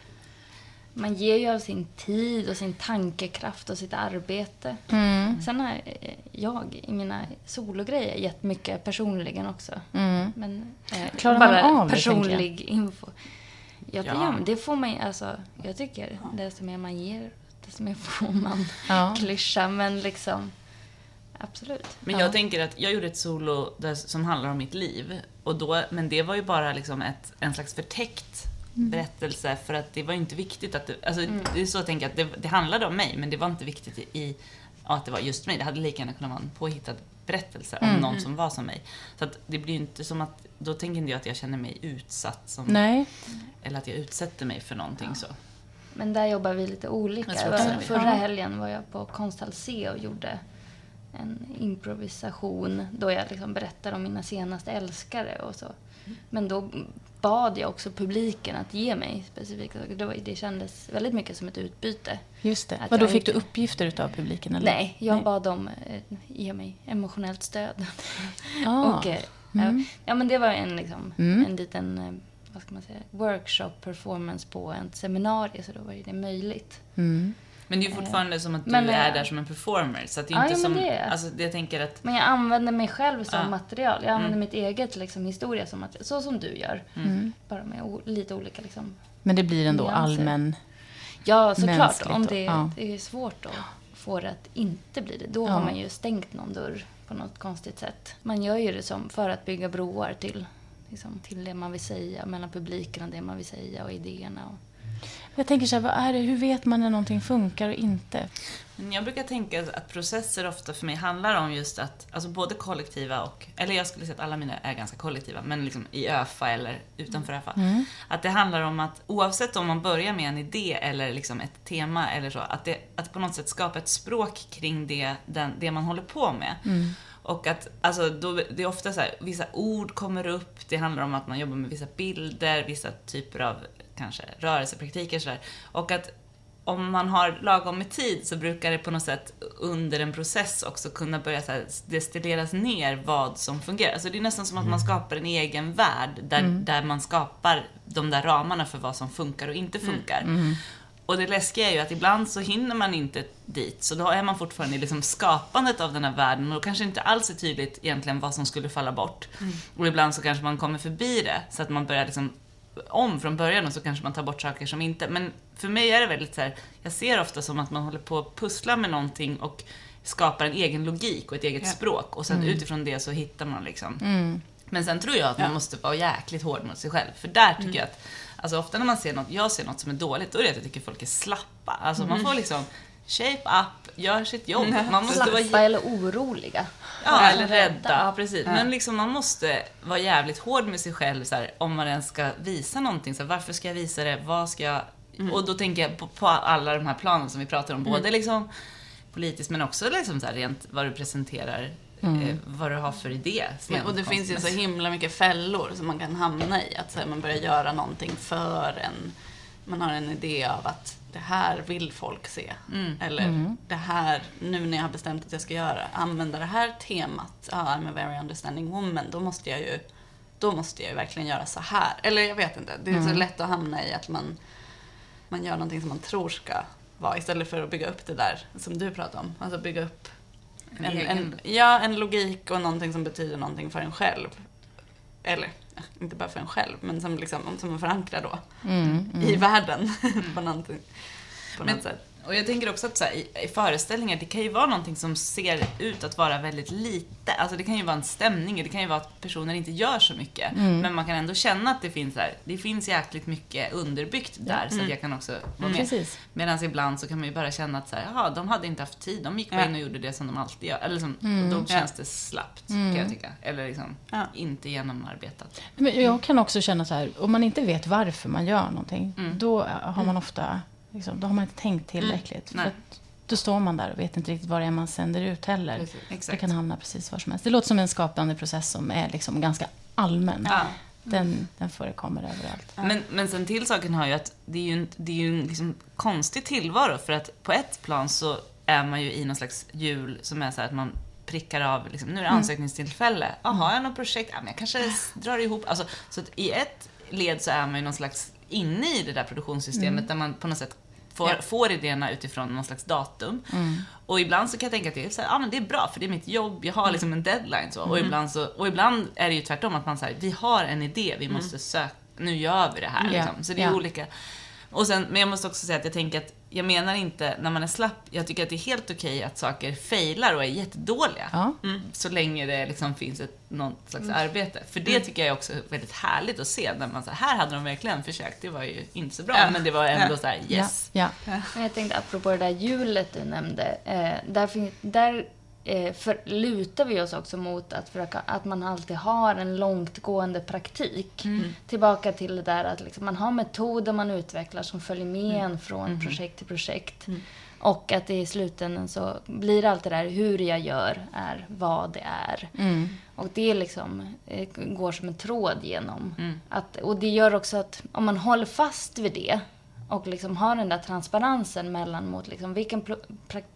[SPEAKER 4] Man ger ju av sin tid och sin tankekraft och sitt arbete.
[SPEAKER 1] Mm.
[SPEAKER 4] Sen har eh, jag i mina sologrejer gett mycket personligen också.
[SPEAKER 1] Mm.
[SPEAKER 4] Men eh,
[SPEAKER 1] Klarar man
[SPEAKER 4] bara
[SPEAKER 1] av det,
[SPEAKER 4] personlig info. Ja, det,
[SPEAKER 2] Ja.
[SPEAKER 4] man. det får man ju- alltså, jag tycker desto mer man ger, desto mer får man
[SPEAKER 1] Ja.
[SPEAKER 4] klyscha. Men liksom, absolut.
[SPEAKER 2] Men jag tänker att jag gjorde ett solo där, som handlar om mitt liv. Och då, men det var ju bara liksom ett, en slags förtäckt berättelse för att det var inte viktigt att det, alltså det är så jag tänker att det, det handlade om mig men det var inte viktigt i, i ja, att det var just mig. Det hade lika gärna kunnat vara en påhittad berättelse om någon som var som mig. Så att det blir ju inte som att, då tänker inte jag att jag känner mig utsatt som,
[SPEAKER 1] Nej.
[SPEAKER 2] eller att jag utsätter mig för någonting så.
[SPEAKER 4] Men där jobbar vi lite olika.
[SPEAKER 2] Det.
[SPEAKER 4] Förra
[SPEAKER 1] Ja.
[SPEAKER 4] helgen var jag på Konsthall C och gjorde en improvisation då jag liksom berättar om mina senaste älskare och så. Men då bad jag också publiken att ge mig specifika saker. Det, var, det kändes väldigt mycket som ett utbyte.
[SPEAKER 1] Just det. Vadå,
[SPEAKER 4] jag
[SPEAKER 1] fick du uppgifter utav publiken? Eller?
[SPEAKER 4] Nej, jag
[SPEAKER 1] Nej.
[SPEAKER 4] bad dem eh, ge mig emotionellt stöd. *laughs*
[SPEAKER 1] Ah.
[SPEAKER 4] Och, eh,
[SPEAKER 1] Mm.
[SPEAKER 4] ja, men det var en, liksom,
[SPEAKER 1] Mm.
[SPEAKER 4] en liten eh, vad ska man säga, workshop performance på ett seminarium, så då var det möjligt.
[SPEAKER 1] Mm.
[SPEAKER 2] Men det är ju fortfarande som att du
[SPEAKER 4] Men, eh,
[SPEAKER 2] är där som en performer. Så att det är
[SPEAKER 4] ja,
[SPEAKER 2] inte som...
[SPEAKER 4] det
[SPEAKER 2] Alltså, det jag tänker att...
[SPEAKER 4] Men jag använde mig själv som
[SPEAKER 2] Ja.
[SPEAKER 4] material. Jag använde
[SPEAKER 2] Mm.
[SPEAKER 4] mitt eget liksom, historia som material. Så som du gör.
[SPEAKER 1] Mm.
[SPEAKER 4] Bara med lite olika liksom.
[SPEAKER 1] Men det blir ändå
[SPEAKER 4] Nyanser.
[SPEAKER 1] allmän...
[SPEAKER 4] Ja, såklart. Om det,
[SPEAKER 1] ja.
[SPEAKER 4] det är svårt att få det att inte bli det. Då
[SPEAKER 1] Ja.
[SPEAKER 4] har man ju stängt någon dörr på något konstigt sätt. Man gör ju det som för att bygga broar till, liksom, till det man vill säga, mellan publiken och det man vill säga och idéerna. Och,
[SPEAKER 1] Jag tänker så här, vad är det, hur vet man när någonting funkar och inte?
[SPEAKER 2] Jag brukar tänka att processer ofta för mig handlar om just att, alltså både kollektiva och, eller jag skulle säga att alla mina är ganska kollektiva, men liksom i ÖFA eller utanför ÖFA.
[SPEAKER 1] Mm.
[SPEAKER 2] Att det handlar om att oavsett om man börjar med en idé eller liksom ett tema eller så, att, det, att på något sätt skapa ett språk kring det, den, det man håller på med.
[SPEAKER 1] Mm.
[SPEAKER 2] Och att, alltså, då, det är ofta så här, vissa ord kommer upp, det handlar om att man jobbar med vissa bilder, vissa typer av kanske rörelsepraktiker sådär. Och att om man har lagom med tid så brukar det på något sätt under en process också kunna börja så destilleras ner vad som fungerar. Alltså det är nästan som att man skapar en egen värld där, där man skapar de där ramarna för vad som funkar och inte funkar. Och det läskiga är ju att ibland så hinner man inte dit, så då är man fortfarande i liksom skapandet av den här världen och då kanske inte alls är tydligt egentligen vad som skulle falla bort. Och ibland så kanske man kommer förbi det, så att man börjar liksom om från början och så kanske man tar bort saker som inte... Men för mig är det väldigt så här, jag ser ofta som att man håller på att pussla med någonting och skapar en egen logik och ett eget
[SPEAKER 3] Ja.
[SPEAKER 2] språk och sen utifrån det så hittar man liksom
[SPEAKER 1] Mm.
[SPEAKER 2] men sen tror jag att man
[SPEAKER 3] Ja.
[SPEAKER 2] måste vara jäkligt hård mot sig själv. För där tycker jag att, alltså ofta när man ser något, jag ser något som är dåligt, då är det att jag tycker folk är slappa. Alltså man får liksom shape up, gör sitt jobb. Man måste vara
[SPEAKER 4] slappa eller oroliga.
[SPEAKER 2] Ja, eller
[SPEAKER 4] Rädda.
[SPEAKER 2] rädda. Ja, precis. Men liksom man måste vara jävligt hård med sig själv så här, om man ens ska visa någonting. Så här, varför ska jag visa det? Vad ska jag... Och då tänker jag på, på alla de här planen som vi pratar om. Både liksom politiskt men också liksom så här, rent vad du presenterar. Eh, vad du har för idé.
[SPEAKER 3] Men, och det finns ju så himla mycket fällor som man kan hamna i. Att så här, man börjar göra någonting för en... Man har en idé av att det här vill folk se. Eller det här, nu när jag har bestämt att jag ska göra, använda det här temat, ah, I'm a very understanding woman, då måste jag ju då måste jag ju verkligen göra så här. Eller jag vet inte, det är så lätt att hamna i att man, man gör någonting som man tror ska vara istället för att bygga upp det där som du pratade om. Alltså bygga upp
[SPEAKER 2] En
[SPEAKER 3] en, en, ja, en logik och någonting som betyder någonting för en själv. Eller, inte bara för en själv, men som, liksom, som man förankrar då
[SPEAKER 1] Mm.
[SPEAKER 3] i världen *laughs* på, någonting, på
[SPEAKER 2] Men-
[SPEAKER 3] något sätt.
[SPEAKER 2] Och jag tänker också att så här, i, i föreställningar, det kan ju vara någonting som ser ut att vara väldigt lite. Alltså det kan ju vara en stämning, det kan ju vara att personer inte gör så mycket. Men man kan ändå känna att det finns så här, det finns jäkligt mycket underbyggt där så att jag kan också vara med.
[SPEAKER 1] Precis.
[SPEAKER 2] Medan ibland så kan man ju bara känna att så här, jaha, de hade inte haft tid, de gick bara
[SPEAKER 3] Ja.
[SPEAKER 2] in och gjorde det som de alltid gör. Eller liksom, och då känns det slappt, kan jag tycka. Eller liksom,
[SPEAKER 3] Ja.
[SPEAKER 2] inte genomarbetat.
[SPEAKER 1] Men jag kan också känna så här, om man inte vet varför man gör någonting,
[SPEAKER 2] Mm.
[SPEAKER 1] då har man ofta, liksom, då har man inte tänkt tillräckligt.
[SPEAKER 2] Nej.
[SPEAKER 1] För att då står man där och vet inte riktigt vad det är man sänder ut heller.
[SPEAKER 3] Precis,
[SPEAKER 1] Det
[SPEAKER 2] Exakt.
[SPEAKER 1] kan hamna precis var som helst. Det låter som en skapande process som är liksom ganska allmän.
[SPEAKER 2] Ja.
[SPEAKER 1] Den, den förekommer överallt.
[SPEAKER 2] Men, men sen till saken har ju att det är ju en, det är ju en liksom konstig tillvaro för att på ett plan så är man ju i någon slags hjul som är så här att man prickar av, liksom, nu är det ansökningstillfälle. Jaha, har jag något projekt? Ja, men jag kanske drar ihop. Alltså, så att i ett led så är man ju någon slags inne i det där produktionssystemet där man på något sätt får,
[SPEAKER 3] Ja.
[SPEAKER 2] får idéerna utifrån någon slags datum. Och ibland så kan jag tänka att det är, så här, ah, men det är bra för det är mitt jobb, jag har liksom en deadline. Så. Och, ibland så, och ibland är det ju tvärtom, att man säger vi har en idé, vi måste söka, nu gör vi det här. Liksom. Så det är
[SPEAKER 1] ja.
[SPEAKER 2] olika. Och sen, men jag måste också säga att jag tänker att, jag menar inte när man är slapp, jag tycker att det är helt okej att saker failar och är jättedåliga.
[SPEAKER 1] Ja.
[SPEAKER 2] Mm. Så länge det liksom finns ett, något slags arbete. För det tycker jag är också väldigt härligt att se, när man säger här hade de verkligen försökt, det var ju inte så bra,
[SPEAKER 3] Ja.
[SPEAKER 2] men det var ändå
[SPEAKER 3] Ja.
[SPEAKER 2] så här yes.
[SPEAKER 1] Ja,
[SPEAKER 4] jag tänkte apropå det där hjulet du nämnde. Eh, där där eh, för, lutar vi oss också mot att, försöka, att man alltid har en långtgående praktik. Tillbaka till det där att liksom man har metoder man utvecklar som följer med en från projekt till projekt. Och att det i slutändan så blir allt det där hur jag gör är vad det är.
[SPEAKER 1] Mm.
[SPEAKER 4] Och det liksom eh, går som en tråd genom. Att, och det gör också att om man håller fast vid det och liksom har den där transparensen mellan mot liksom vilken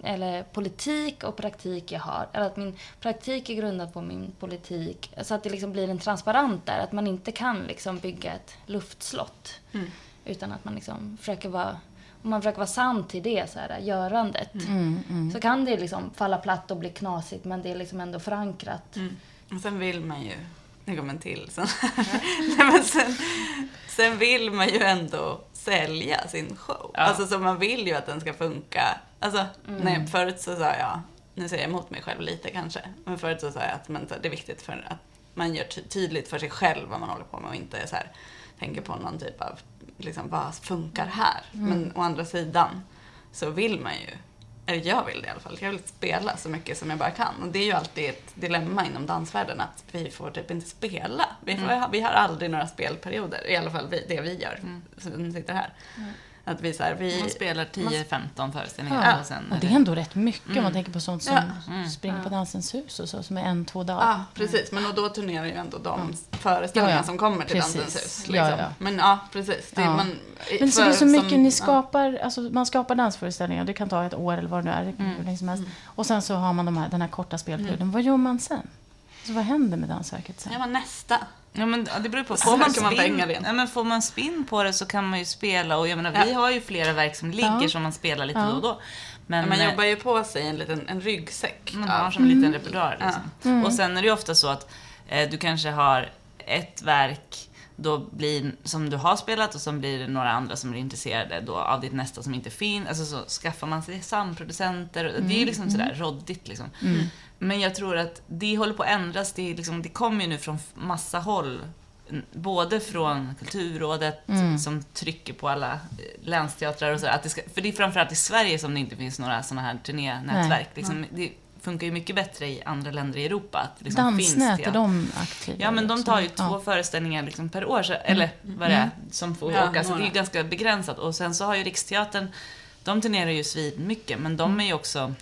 [SPEAKER 4] eller politik och praktik jag har. Eller att min praktik är grundad på min politik. Så att det liksom blir en transparent där. Att man inte kan liksom bygga ett luftslott. Utan att man liksom försöker vara om man försöker vara sann till det så här, görandet. Så kan det liksom falla platt och bli knasigt men det är liksom ändå förankrat.
[SPEAKER 3] Och sen vill man ju, nu kommer en till sen. *laughs* Nej, men sen, sen vill man ju ändå sälja sin show. Alltså så man vill ju att den ska funka. Alltså, nej, förut så sa jag, nu säger jag emot mig själv lite kanske, men förut så sa jag att så, det är viktigt för att man gör ty- tydligt för sig själv vad man håller på med och inte så här, tänker på någon typ av, liksom, vad funkar här? Men å andra sidan så vill man ju eller jag vill det i alla fall. Jag vill spela så mycket som jag bara kan. Och det är ju alltid ett dilemma inom dansvärlden att vi får typ inte spela. Vi, får, vi har aldrig några spelperioder, i alla fall vi, det vi gör som sitter här. Att vi så här, vi...
[SPEAKER 2] Man spelar 10-15 föreställningar
[SPEAKER 1] Ja.
[SPEAKER 2] och sen...
[SPEAKER 1] Och det är ändå rätt mycket om man tänker på sånt som
[SPEAKER 3] Ja.
[SPEAKER 1] springer på Dansens hus och så, som är en, två dagar.
[SPEAKER 3] Ja, precis. Men och då turnerar ju ändå de föreställningar
[SPEAKER 1] Ja, ja.
[SPEAKER 3] som kommer till
[SPEAKER 1] Precis.
[SPEAKER 3] Dansens hus. Liksom.
[SPEAKER 1] ja.
[SPEAKER 3] Men ja, precis. Det,
[SPEAKER 1] Ja.
[SPEAKER 3] Man,
[SPEAKER 1] Men så det är så mycket
[SPEAKER 3] som-
[SPEAKER 1] ni
[SPEAKER 3] ja.
[SPEAKER 1] skapar, alltså man skapar dansföreställningar, det kan ta ett år eller vad det nu är, hur länge som helst. Och sen så har man de här, den här korta spelperioden. Vad gör man sen? Alltså, vad händer med Dansverket sen?
[SPEAKER 3] Ja, nästa.
[SPEAKER 2] Ja, men det beror på. Får man,
[SPEAKER 3] man pengar igen.
[SPEAKER 2] ja, men får man spinn på det så kan man ju spela. Och jag menar, vi
[SPEAKER 3] Ja.
[SPEAKER 2] har ju flera verk som ligger
[SPEAKER 1] Ja.
[SPEAKER 2] som man spelar lite
[SPEAKER 1] Ja.
[SPEAKER 2] då och då. Men,
[SPEAKER 3] Man
[SPEAKER 2] eh,
[SPEAKER 3] jobbar ju på sig en liten en ryggsäck.
[SPEAKER 2] Man har som en liten repertoar. Liksom.
[SPEAKER 1] Mm.
[SPEAKER 2] Och sen är det ju ofta så att eh, du kanske har ett verk då blir, som du har spelat och som blir det några andra som blir intresserade då av ditt nästa som inte finns. Alltså så skaffar man sig samproducenter. och Det är ju liksom sådär råddigt liksom. Men jag tror att det håller på att ändras. Det, är liksom, det kommer ju nu från massa håll. Både från Kulturrådet som trycker på alla eh, länsteatrar och så. Att det ska, för det är framförallt i Sverige som det inte finns några sådana här turnénätverk. Liksom, det funkar ju mycket bättre i andra länder i Europa. Att det liksom finns
[SPEAKER 1] Dansnät, är
[SPEAKER 2] teater.
[SPEAKER 1] de aktiva?
[SPEAKER 2] Ja, men de tar ju
[SPEAKER 1] Ja.
[SPEAKER 2] två föreställningar liksom per år, så, eller vad det är, som får
[SPEAKER 3] Ja,
[SPEAKER 2] åka. Så det är ju ganska begränsat. Och sen så har ju Riksteatern, de turnerar ju svin mycket, men de är ju också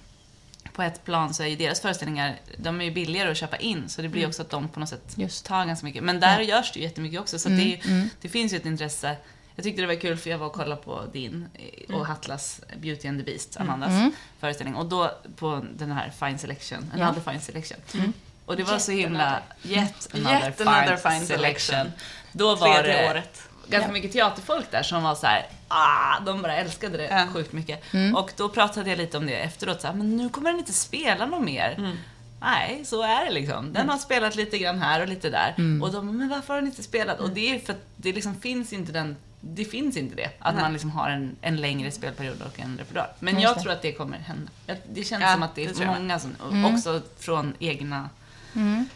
[SPEAKER 2] på ett plan så är ju deras föreställningar, de är ju billigare att köpa in, så det blir också att de på något sätt
[SPEAKER 1] Just.
[SPEAKER 2] tar ganska mycket. Men där görs det ju jättemycket också, så att det, är ju, det finns ju ett intresse. Jag tyckte det var kul för jag var och kollade på din och Hatlas Beauty and the Beast, Amandas föreställning. Och då på den här Fine Selection,
[SPEAKER 1] Ja.
[SPEAKER 2] Another Fine Selection. Och det var så himla, yet another,
[SPEAKER 3] Yet another
[SPEAKER 2] fine,
[SPEAKER 3] fine
[SPEAKER 2] selection.
[SPEAKER 3] selection.
[SPEAKER 2] Då var
[SPEAKER 3] Tredje
[SPEAKER 2] det
[SPEAKER 3] året.
[SPEAKER 2] ganska mycket teaterfolk där som var så här, ah, de bara älskade det
[SPEAKER 3] Ja.
[SPEAKER 2] sjukt mycket. Och då pratade jag lite om det efteråt, så här, men nu kommer den inte spela något mer. Nej, så är det liksom. Den har spelat lite grann här och lite där. Och de men varför har den inte spelat? Och det är för att det liksom finns inte den det finns inte det, att
[SPEAKER 3] Nej.
[SPEAKER 2] man liksom har en, en längre spelperiod och en repertoar. Men jag
[SPEAKER 1] det.
[SPEAKER 2] tror att det kommer hända. Det känns
[SPEAKER 3] Ja,
[SPEAKER 2] som att det
[SPEAKER 3] det
[SPEAKER 2] är
[SPEAKER 3] jag
[SPEAKER 2] många som, och också från egna,
[SPEAKER 1] Mm.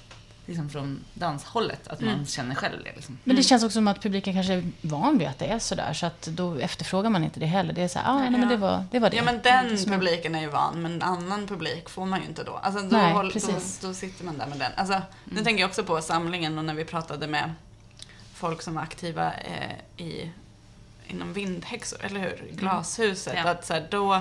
[SPEAKER 2] liksom från danshållet, att man känner själv det. Liksom.
[SPEAKER 1] Men det känns också som att publiken kanske är van vid att det är sådär, så att då efterfrågar man inte det heller. Det är så här, ah, nej, men det var det. Var det.
[SPEAKER 3] Ja men
[SPEAKER 1] Det
[SPEAKER 3] den
[SPEAKER 1] som-
[SPEAKER 3] publiken är ju van, men annan publik får man ju inte då. Alltså då,
[SPEAKER 1] Nej,
[SPEAKER 3] håll, då, då sitter man där med den. Alltså, Nu tänker jag också på samlingen och när vi pratade med folk som var aktiva eh, i, inom vindhäxor, eller hur? Glashuset.
[SPEAKER 2] Ja.
[SPEAKER 3] Att så här, då,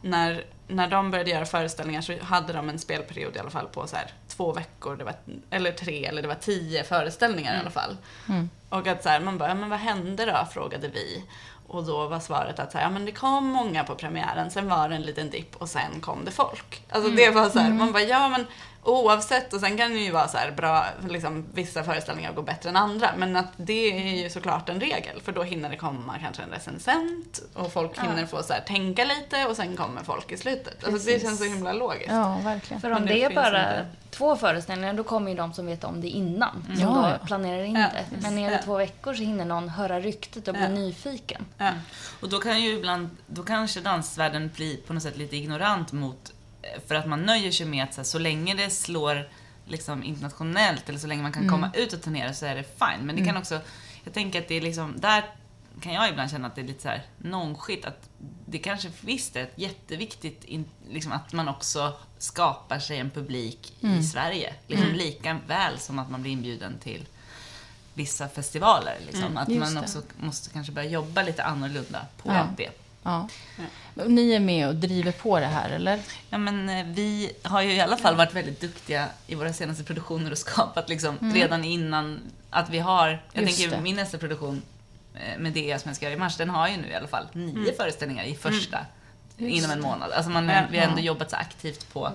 [SPEAKER 3] när, när de började göra föreställningar så hade de en spelperiod i alla fall på så här, två veckor, det var, eller tre, eller det var tio föreställningar i alla fall.
[SPEAKER 1] Mm.
[SPEAKER 3] Och att så här, man bara, ja, men vad hände då? Frågade vi. Och då var svaret att så här, ja, men det kom många på premiären, sen var det en liten dipp och sen kom det folk. Alltså det var så här, man bara, ja men oavsett, och sen kan det ju vara så här bra, liksom vissa föreställningar går bättre än andra, men att det är ju såklart en regel, för då hinner det komma kanske en recensent och folk hinner få så här, tänka lite och sen kommer folk i slutet. Alltså det känns så himla logiskt.
[SPEAKER 1] Ja, verkligen.
[SPEAKER 4] För om
[SPEAKER 3] det
[SPEAKER 4] det, är bara
[SPEAKER 3] inte.
[SPEAKER 4] två föreställningar, då kommer ju de som vet om det innan. Som
[SPEAKER 1] Ja,
[SPEAKER 4] då
[SPEAKER 1] ja.
[SPEAKER 4] planerar in
[SPEAKER 3] Ja,
[SPEAKER 4] det. Men är det två veckor så hinner någon höra ryktet och bli
[SPEAKER 3] Ja.
[SPEAKER 4] nyfiken.
[SPEAKER 3] Ja.
[SPEAKER 2] Och då kan ju ibland, då kanske dansvärlden blir på något sätt lite ignorant mot, för att man nöjer sig med att så, här, så länge det slår liksom internationellt eller så länge man kan komma ut och turnera så är det fine. Men det kan också, jag tänker att det är liksom, där kan jag ibland känna att det är lite så här nonchigt att det kanske visst är jätteviktigt in, liksom att man också skapar sig en publik i Sverige. Liksom lika väl som att man blir inbjuden till vissa festivaler. Liksom. att
[SPEAKER 1] just
[SPEAKER 2] man
[SPEAKER 1] det.
[SPEAKER 2] också måste kanske börja jobba lite annorlunda på
[SPEAKER 1] Ja.
[SPEAKER 2] det.
[SPEAKER 1] Ja. Ni är med och driver på det här, eller?
[SPEAKER 2] Ja, men eh, vi har ju i alla fall varit väldigt duktiga i våra senaste produktioner och *laughs* skapat liksom redan innan att vi har, jag
[SPEAKER 1] Mm. Just
[SPEAKER 2] tänker
[SPEAKER 1] det.
[SPEAKER 2] min nästa produktion eh, med det som jag ska göra i mars, den har ju nu i alla fall nio föreställningar i första, inom en månad. Alltså man, vi har ändå jobbat så aktivt på,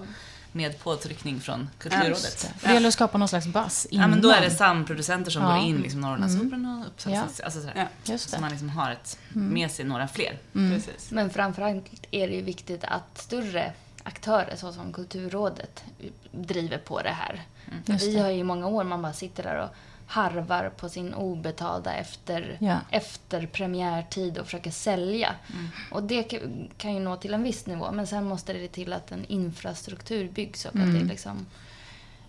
[SPEAKER 2] med påtryckning från Kulturrådet.
[SPEAKER 1] det. Gäller att skapa någon slags
[SPEAKER 2] Ja,
[SPEAKER 1] innan.
[SPEAKER 2] men då är det samproducenter som
[SPEAKER 1] Ja.
[SPEAKER 2] går in, liksom Norrlandsoperan och Uppsala
[SPEAKER 1] Ja.
[SPEAKER 2] stads- alltså sådär.
[SPEAKER 3] Ja.
[SPEAKER 1] Just
[SPEAKER 2] Så man liksom har ett, med sig några fler.
[SPEAKER 3] Precis.
[SPEAKER 4] Men framförallt är det ju viktigt att större aktörer såsom Kulturrådet driver på det här.
[SPEAKER 1] Just
[SPEAKER 4] vi har ju i många år man bara sitter där och harvar på sin obetalda efter,
[SPEAKER 1] Ja.
[SPEAKER 4] efter premiärtid och försöker sälja. Och det ka- kan ju nå till en viss nivå men sen måste det till att en infrastruktur byggs och att det liksom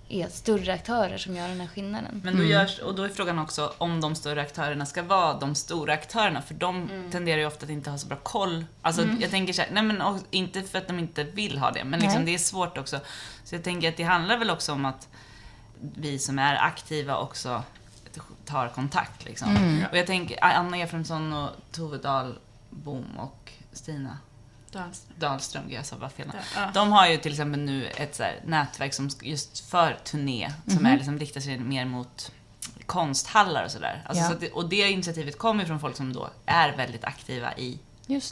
[SPEAKER 4] är större aktörer som gör den här skillnaden.
[SPEAKER 2] Men då görs, och då är frågan också om de större aktörerna ska vara de stora aktörerna, för de tenderar ju ofta att inte ha så bra koll. Alltså jag tänker så här, nej men och, inte för att de inte vill ha det, men liksom det är svårt också. Så jag tänker att det handlar väl också om att vi som är aktiva också tar kontakt liksom. Och jag tänker, Anna Efremsson och Tove Dahlbom och Stina
[SPEAKER 3] Dahlström.
[SPEAKER 2] Dahlström, jag sa bara fel.
[SPEAKER 3] Ja.
[SPEAKER 2] De har ju till exempel nu ett så här nätverk som just för turné, som är liksom, riktar sig mer mot konsthallar och sådär. Alltså,
[SPEAKER 1] Ja.
[SPEAKER 2] så det, och det initiativet kommer från folk som då är väldigt aktiva i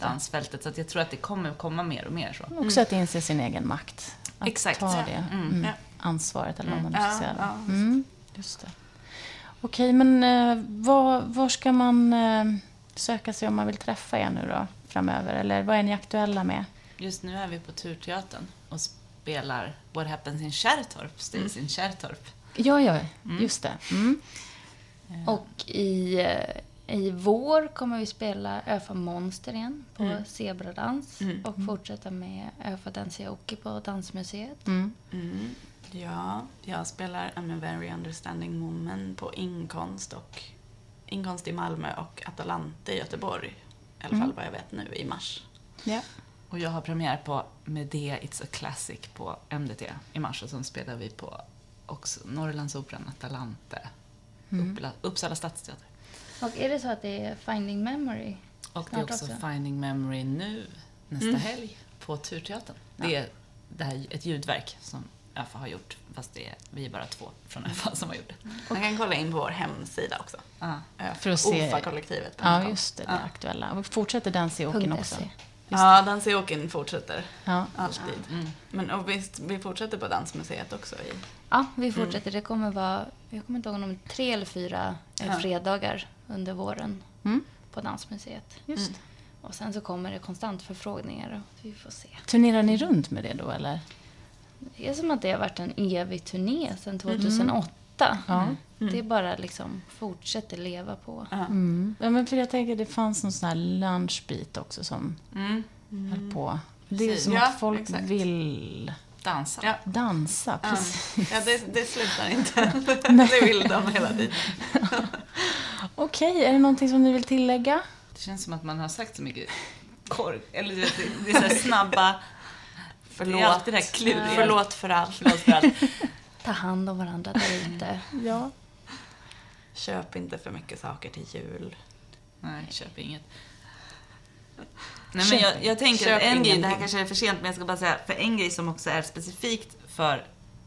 [SPEAKER 2] dansfältet. Så att jag tror att det kommer komma mer och mer så.
[SPEAKER 1] Också att inse sin egen makt. Att
[SPEAKER 2] Exakt.
[SPEAKER 1] ta det
[SPEAKER 2] Mm.
[SPEAKER 1] mm.
[SPEAKER 3] Ja.
[SPEAKER 1] Ansvaret, eller vad man nu ska säga. Mm. Just det. Okej, men eh, var, var ska man eh, söka sig om man vill träffa er nu då, framöver? Eller vad är ni aktuella med?
[SPEAKER 2] Just nu är vi på Turteatern och spelar What Happens in Kärrtorp, Stays in Kärrtorp.
[SPEAKER 1] Ja, ja, just det. Mm.
[SPEAKER 4] Och i, eh, i vår kommer vi spela Öfa Monster igen på Zebradans och fortsätta med Öfa Dansiaoki på Dansmuseet.
[SPEAKER 1] Mm.
[SPEAKER 3] Mm. Ja, jag spelar I'm a very understanding woman på Inkonst och Inkonst i Malmö och Atalante i Göteborg. I alla fall vad jag vet nu i mars.
[SPEAKER 1] Ja.
[SPEAKER 2] Och jag har premiär på Medea It's a Classic på MDT i mars och sen spelar vi på också Norrlandsoperan Atalante, Uppla, Uppsala stadsteater.
[SPEAKER 4] Och är det så att det är Finding Memory?
[SPEAKER 2] Och det är också,
[SPEAKER 4] också.
[SPEAKER 2] Finding Memory nu, nästa helg, på Turteatern. Det är, det här är ett ljudverk som ÖFA har gjort, fast det är, vi är bara två från ÖFA som har gjort det.
[SPEAKER 3] Man kan kolla in på vår hemsida också.
[SPEAKER 2] Ah.
[SPEAKER 1] För att se-
[SPEAKER 3] OFA-kollektivet.
[SPEAKER 1] ja, just det. Det aktuella. Och fortsätter Dansåken också.
[SPEAKER 4] .se.
[SPEAKER 3] Ja, Dansåken fortsätter
[SPEAKER 1] Ja.
[SPEAKER 3] alltid.
[SPEAKER 2] Mm.
[SPEAKER 3] Men och visst, vi fortsätter på Dansmuseet också. I,
[SPEAKER 4] Ja, vi fortsätter. Det kommer vara, jag kommer inte ihåg om tre eller fyra eh,
[SPEAKER 3] Ja.
[SPEAKER 4] fredagar under våren
[SPEAKER 1] Mm.
[SPEAKER 4] på Dansmuseet.
[SPEAKER 1] Just.
[SPEAKER 4] Och sen så kommer det konstant förfrågningar och vi får se.
[SPEAKER 1] Turnerar ni runt med det då, eller?
[SPEAKER 4] Det är som att det har varit en evig turné sedan 2008.
[SPEAKER 1] Ja.
[SPEAKER 4] Det är bara liksom fortsätter leva på.
[SPEAKER 3] ja.
[SPEAKER 1] Mm. ja men för jag tänker det fanns någon sån här lunchbit också som
[SPEAKER 2] Mm.
[SPEAKER 1] höll på. Det är som
[SPEAKER 3] Ja,
[SPEAKER 1] att folk
[SPEAKER 3] exakt.
[SPEAKER 1] vill
[SPEAKER 2] Dansa.
[SPEAKER 3] Ja.
[SPEAKER 1] dansa. Precis.
[SPEAKER 3] Ja, det, det slutar inte. *laughs* det vill de hela tiden. *laughs*
[SPEAKER 1] Okej, är det någonting som ni vill tillägga?
[SPEAKER 2] Det känns som att man har sagt så mycket kork, eller det, det är så här snabba, det är alltid det här kluriga.
[SPEAKER 3] Förlåt för allt.
[SPEAKER 2] Förlåt för allt. *laughs*
[SPEAKER 4] Ta hand om varandra där ute.
[SPEAKER 1] Ja.
[SPEAKER 3] Köp inte för mycket saker till jul.
[SPEAKER 2] Nej, köp inget. Nej, men jag, jag tänker
[SPEAKER 3] Köp
[SPEAKER 2] att en grej, det här kanske är för sent, men jag ska bara säga, för en grej som också är specifikt för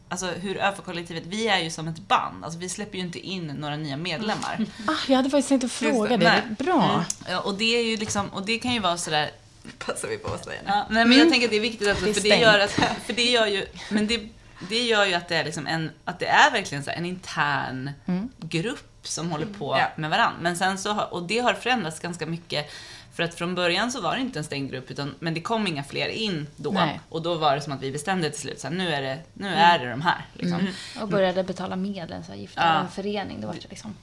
[SPEAKER 2] Alltså hur ÖFA-kollektivet, vi är ju som ett band. Alltså vi släpper ju inte in några nya medlemmar.
[SPEAKER 1] Ah, jag hade faktiskt tänkt att fråga det. Det. Bra.
[SPEAKER 2] Mm. Ja, och det är ju liksom, och det kan ju vara sådär
[SPEAKER 3] Passar vi på att säga nu.
[SPEAKER 2] Ja, nej, men jag tänker att det är viktigt att,
[SPEAKER 1] Det är
[SPEAKER 2] för det gör att, för det gör ju, men det, det gör ju att det är liksom en, att det är verkligen så här en intern grupp som håller på
[SPEAKER 3] Ja.
[SPEAKER 2] med varandra. Men sen så, har- och det har förändrats ganska mycket. För att från början så var det inte en stängd grupp, utan, men det kom inga fler in då.
[SPEAKER 1] Nej.
[SPEAKER 2] Och då var det som att vi bestämde till slut, så här, nu är det, nu är det de här. Liksom.
[SPEAKER 4] Och började betala medlemsavgifter
[SPEAKER 2] Ja.
[SPEAKER 4] en förening. Det var det liksom.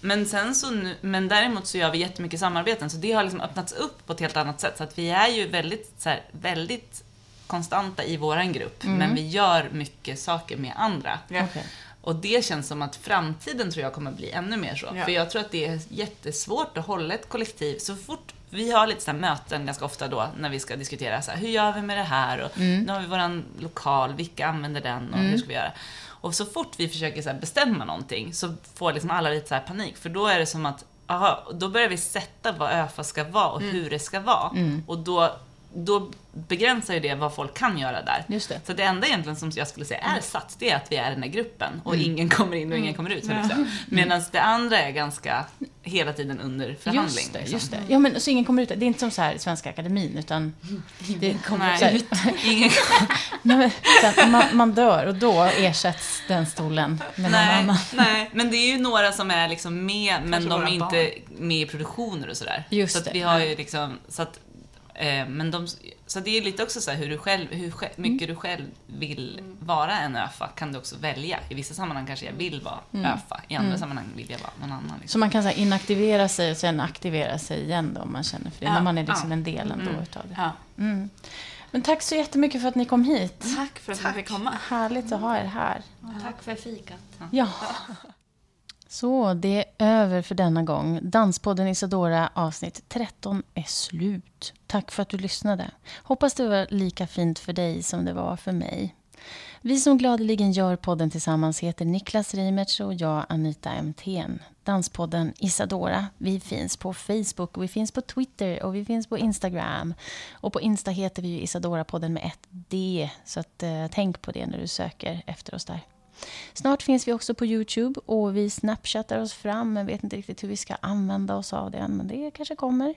[SPEAKER 2] Men sen så nu, men däremot så gör vi jättemycket samarbeten, så det har liksom öppnats upp på ett helt annat sätt. Så att vi är ju väldigt, så här, väldigt konstanta i våran grupp, men vi gör mycket saker med andra.
[SPEAKER 3] Ja.
[SPEAKER 1] Okej.
[SPEAKER 2] Och det känns som att framtiden tror jag kommer bli ännu mer så.
[SPEAKER 3] Ja.
[SPEAKER 2] För jag tror att det är jättesvårt att hålla ett kollektiv så fort vi har lite sådana möten ganska ofta då när vi ska diskutera så här, hur gör vi med det här och nu har vi våran lokal, vilka använder den och hur ska vi göra? Och så fort vi försöker så bestämma någonting så får liksom alla lite så panik. För då är det som att aha, då börjar vi sätta vad ÖFA ska vara och hur det ska vara. Och då, då begränsar ju det vad folk kan göra där.
[SPEAKER 1] Just det.
[SPEAKER 2] Så det enda egentligen som jag skulle säga är satt, det är att vi är den här gruppen och ingen kommer in och ingen kommer ut. Mm. Medan det andra är ganska hela tiden under förhandling.
[SPEAKER 1] Just det,
[SPEAKER 2] liksom.
[SPEAKER 1] just det. Ja, men så ingen kommer ut. Det är inte som så här Svenska Akademin, utan... *laughs* Det kommer
[SPEAKER 2] Nej,
[SPEAKER 1] så här,
[SPEAKER 2] ingen, *laughs*
[SPEAKER 1] nej, men, man, man dör och då ersätts den stolen med någon
[SPEAKER 2] nej,
[SPEAKER 1] annan. *laughs*
[SPEAKER 2] nej, men det är ju några som är liksom med, men
[SPEAKER 3] Kanske
[SPEAKER 2] de är inte med i produktioner och sådär.
[SPEAKER 1] Just
[SPEAKER 2] så att
[SPEAKER 1] det.
[SPEAKER 2] vi har ju liksom, så att, men de, så det är lite också så här hur, du själv, hur sj- mycket du själv vill vara en ÖFA kan du också välja. I vissa sammanhang kanske jag vill vara ÖFA, i andra sammanhang vill jag vara någon annan. Liksom.
[SPEAKER 1] Så man kan så här, inaktivera sig och sen aktivera sig igen då, om man känner för det.
[SPEAKER 3] Ja,
[SPEAKER 1] Men man är liksom
[SPEAKER 2] ja.
[SPEAKER 1] en del ändå utav det.
[SPEAKER 3] Ja.
[SPEAKER 1] Mm. Men tack så jättemycket för att ni kom hit.
[SPEAKER 3] Tack för att vi fick komma.
[SPEAKER 1] Härligt att ha er här.
[SPEAKER 4] Tack för fikat.
[SPEAKER 1] Ja. *laughs* Så, det är över för denna gång. Danspodden Isadora avsnitt 13 är slut. Tack för att du lyssnade. Hoppas det var lika fint för dig som det var för mig. Vi som gladeligen gör podden tillsammans heter Niklas Reimertz och jag Anita Emthén. Danspodden Isadora. Vi finns på Facebook, vi finns på Twitter och vi finns på Instagram. Och på Insta heter vi ju Isadora-podden med ett D. Så att, eh, tänk på det när du söker efter oss där. Snart finns vi också på Youtube och vi snapchattar oss fram men vet inte riktigt hur vi ska använda oss av det än, men det kanske kommer.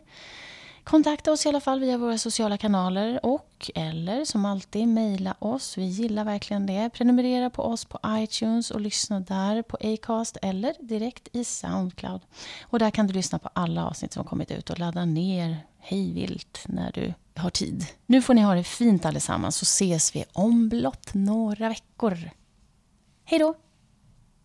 [SPEAKER 1] Kontakta oss i alla fall via våra sociala kanaler och eller som alltid mejla oss. Vi gillar verkligen det. Prenumerera på oss på iTunes och lyssna där på Acast eller direkt i Soundcloud. Och där kan du lyssna på alla avsnitt som kommit ut och ladda ner hejvilt när du har tid. Nu får ni ha det fint allesammans så ses vi om blott några veckor. Hej då!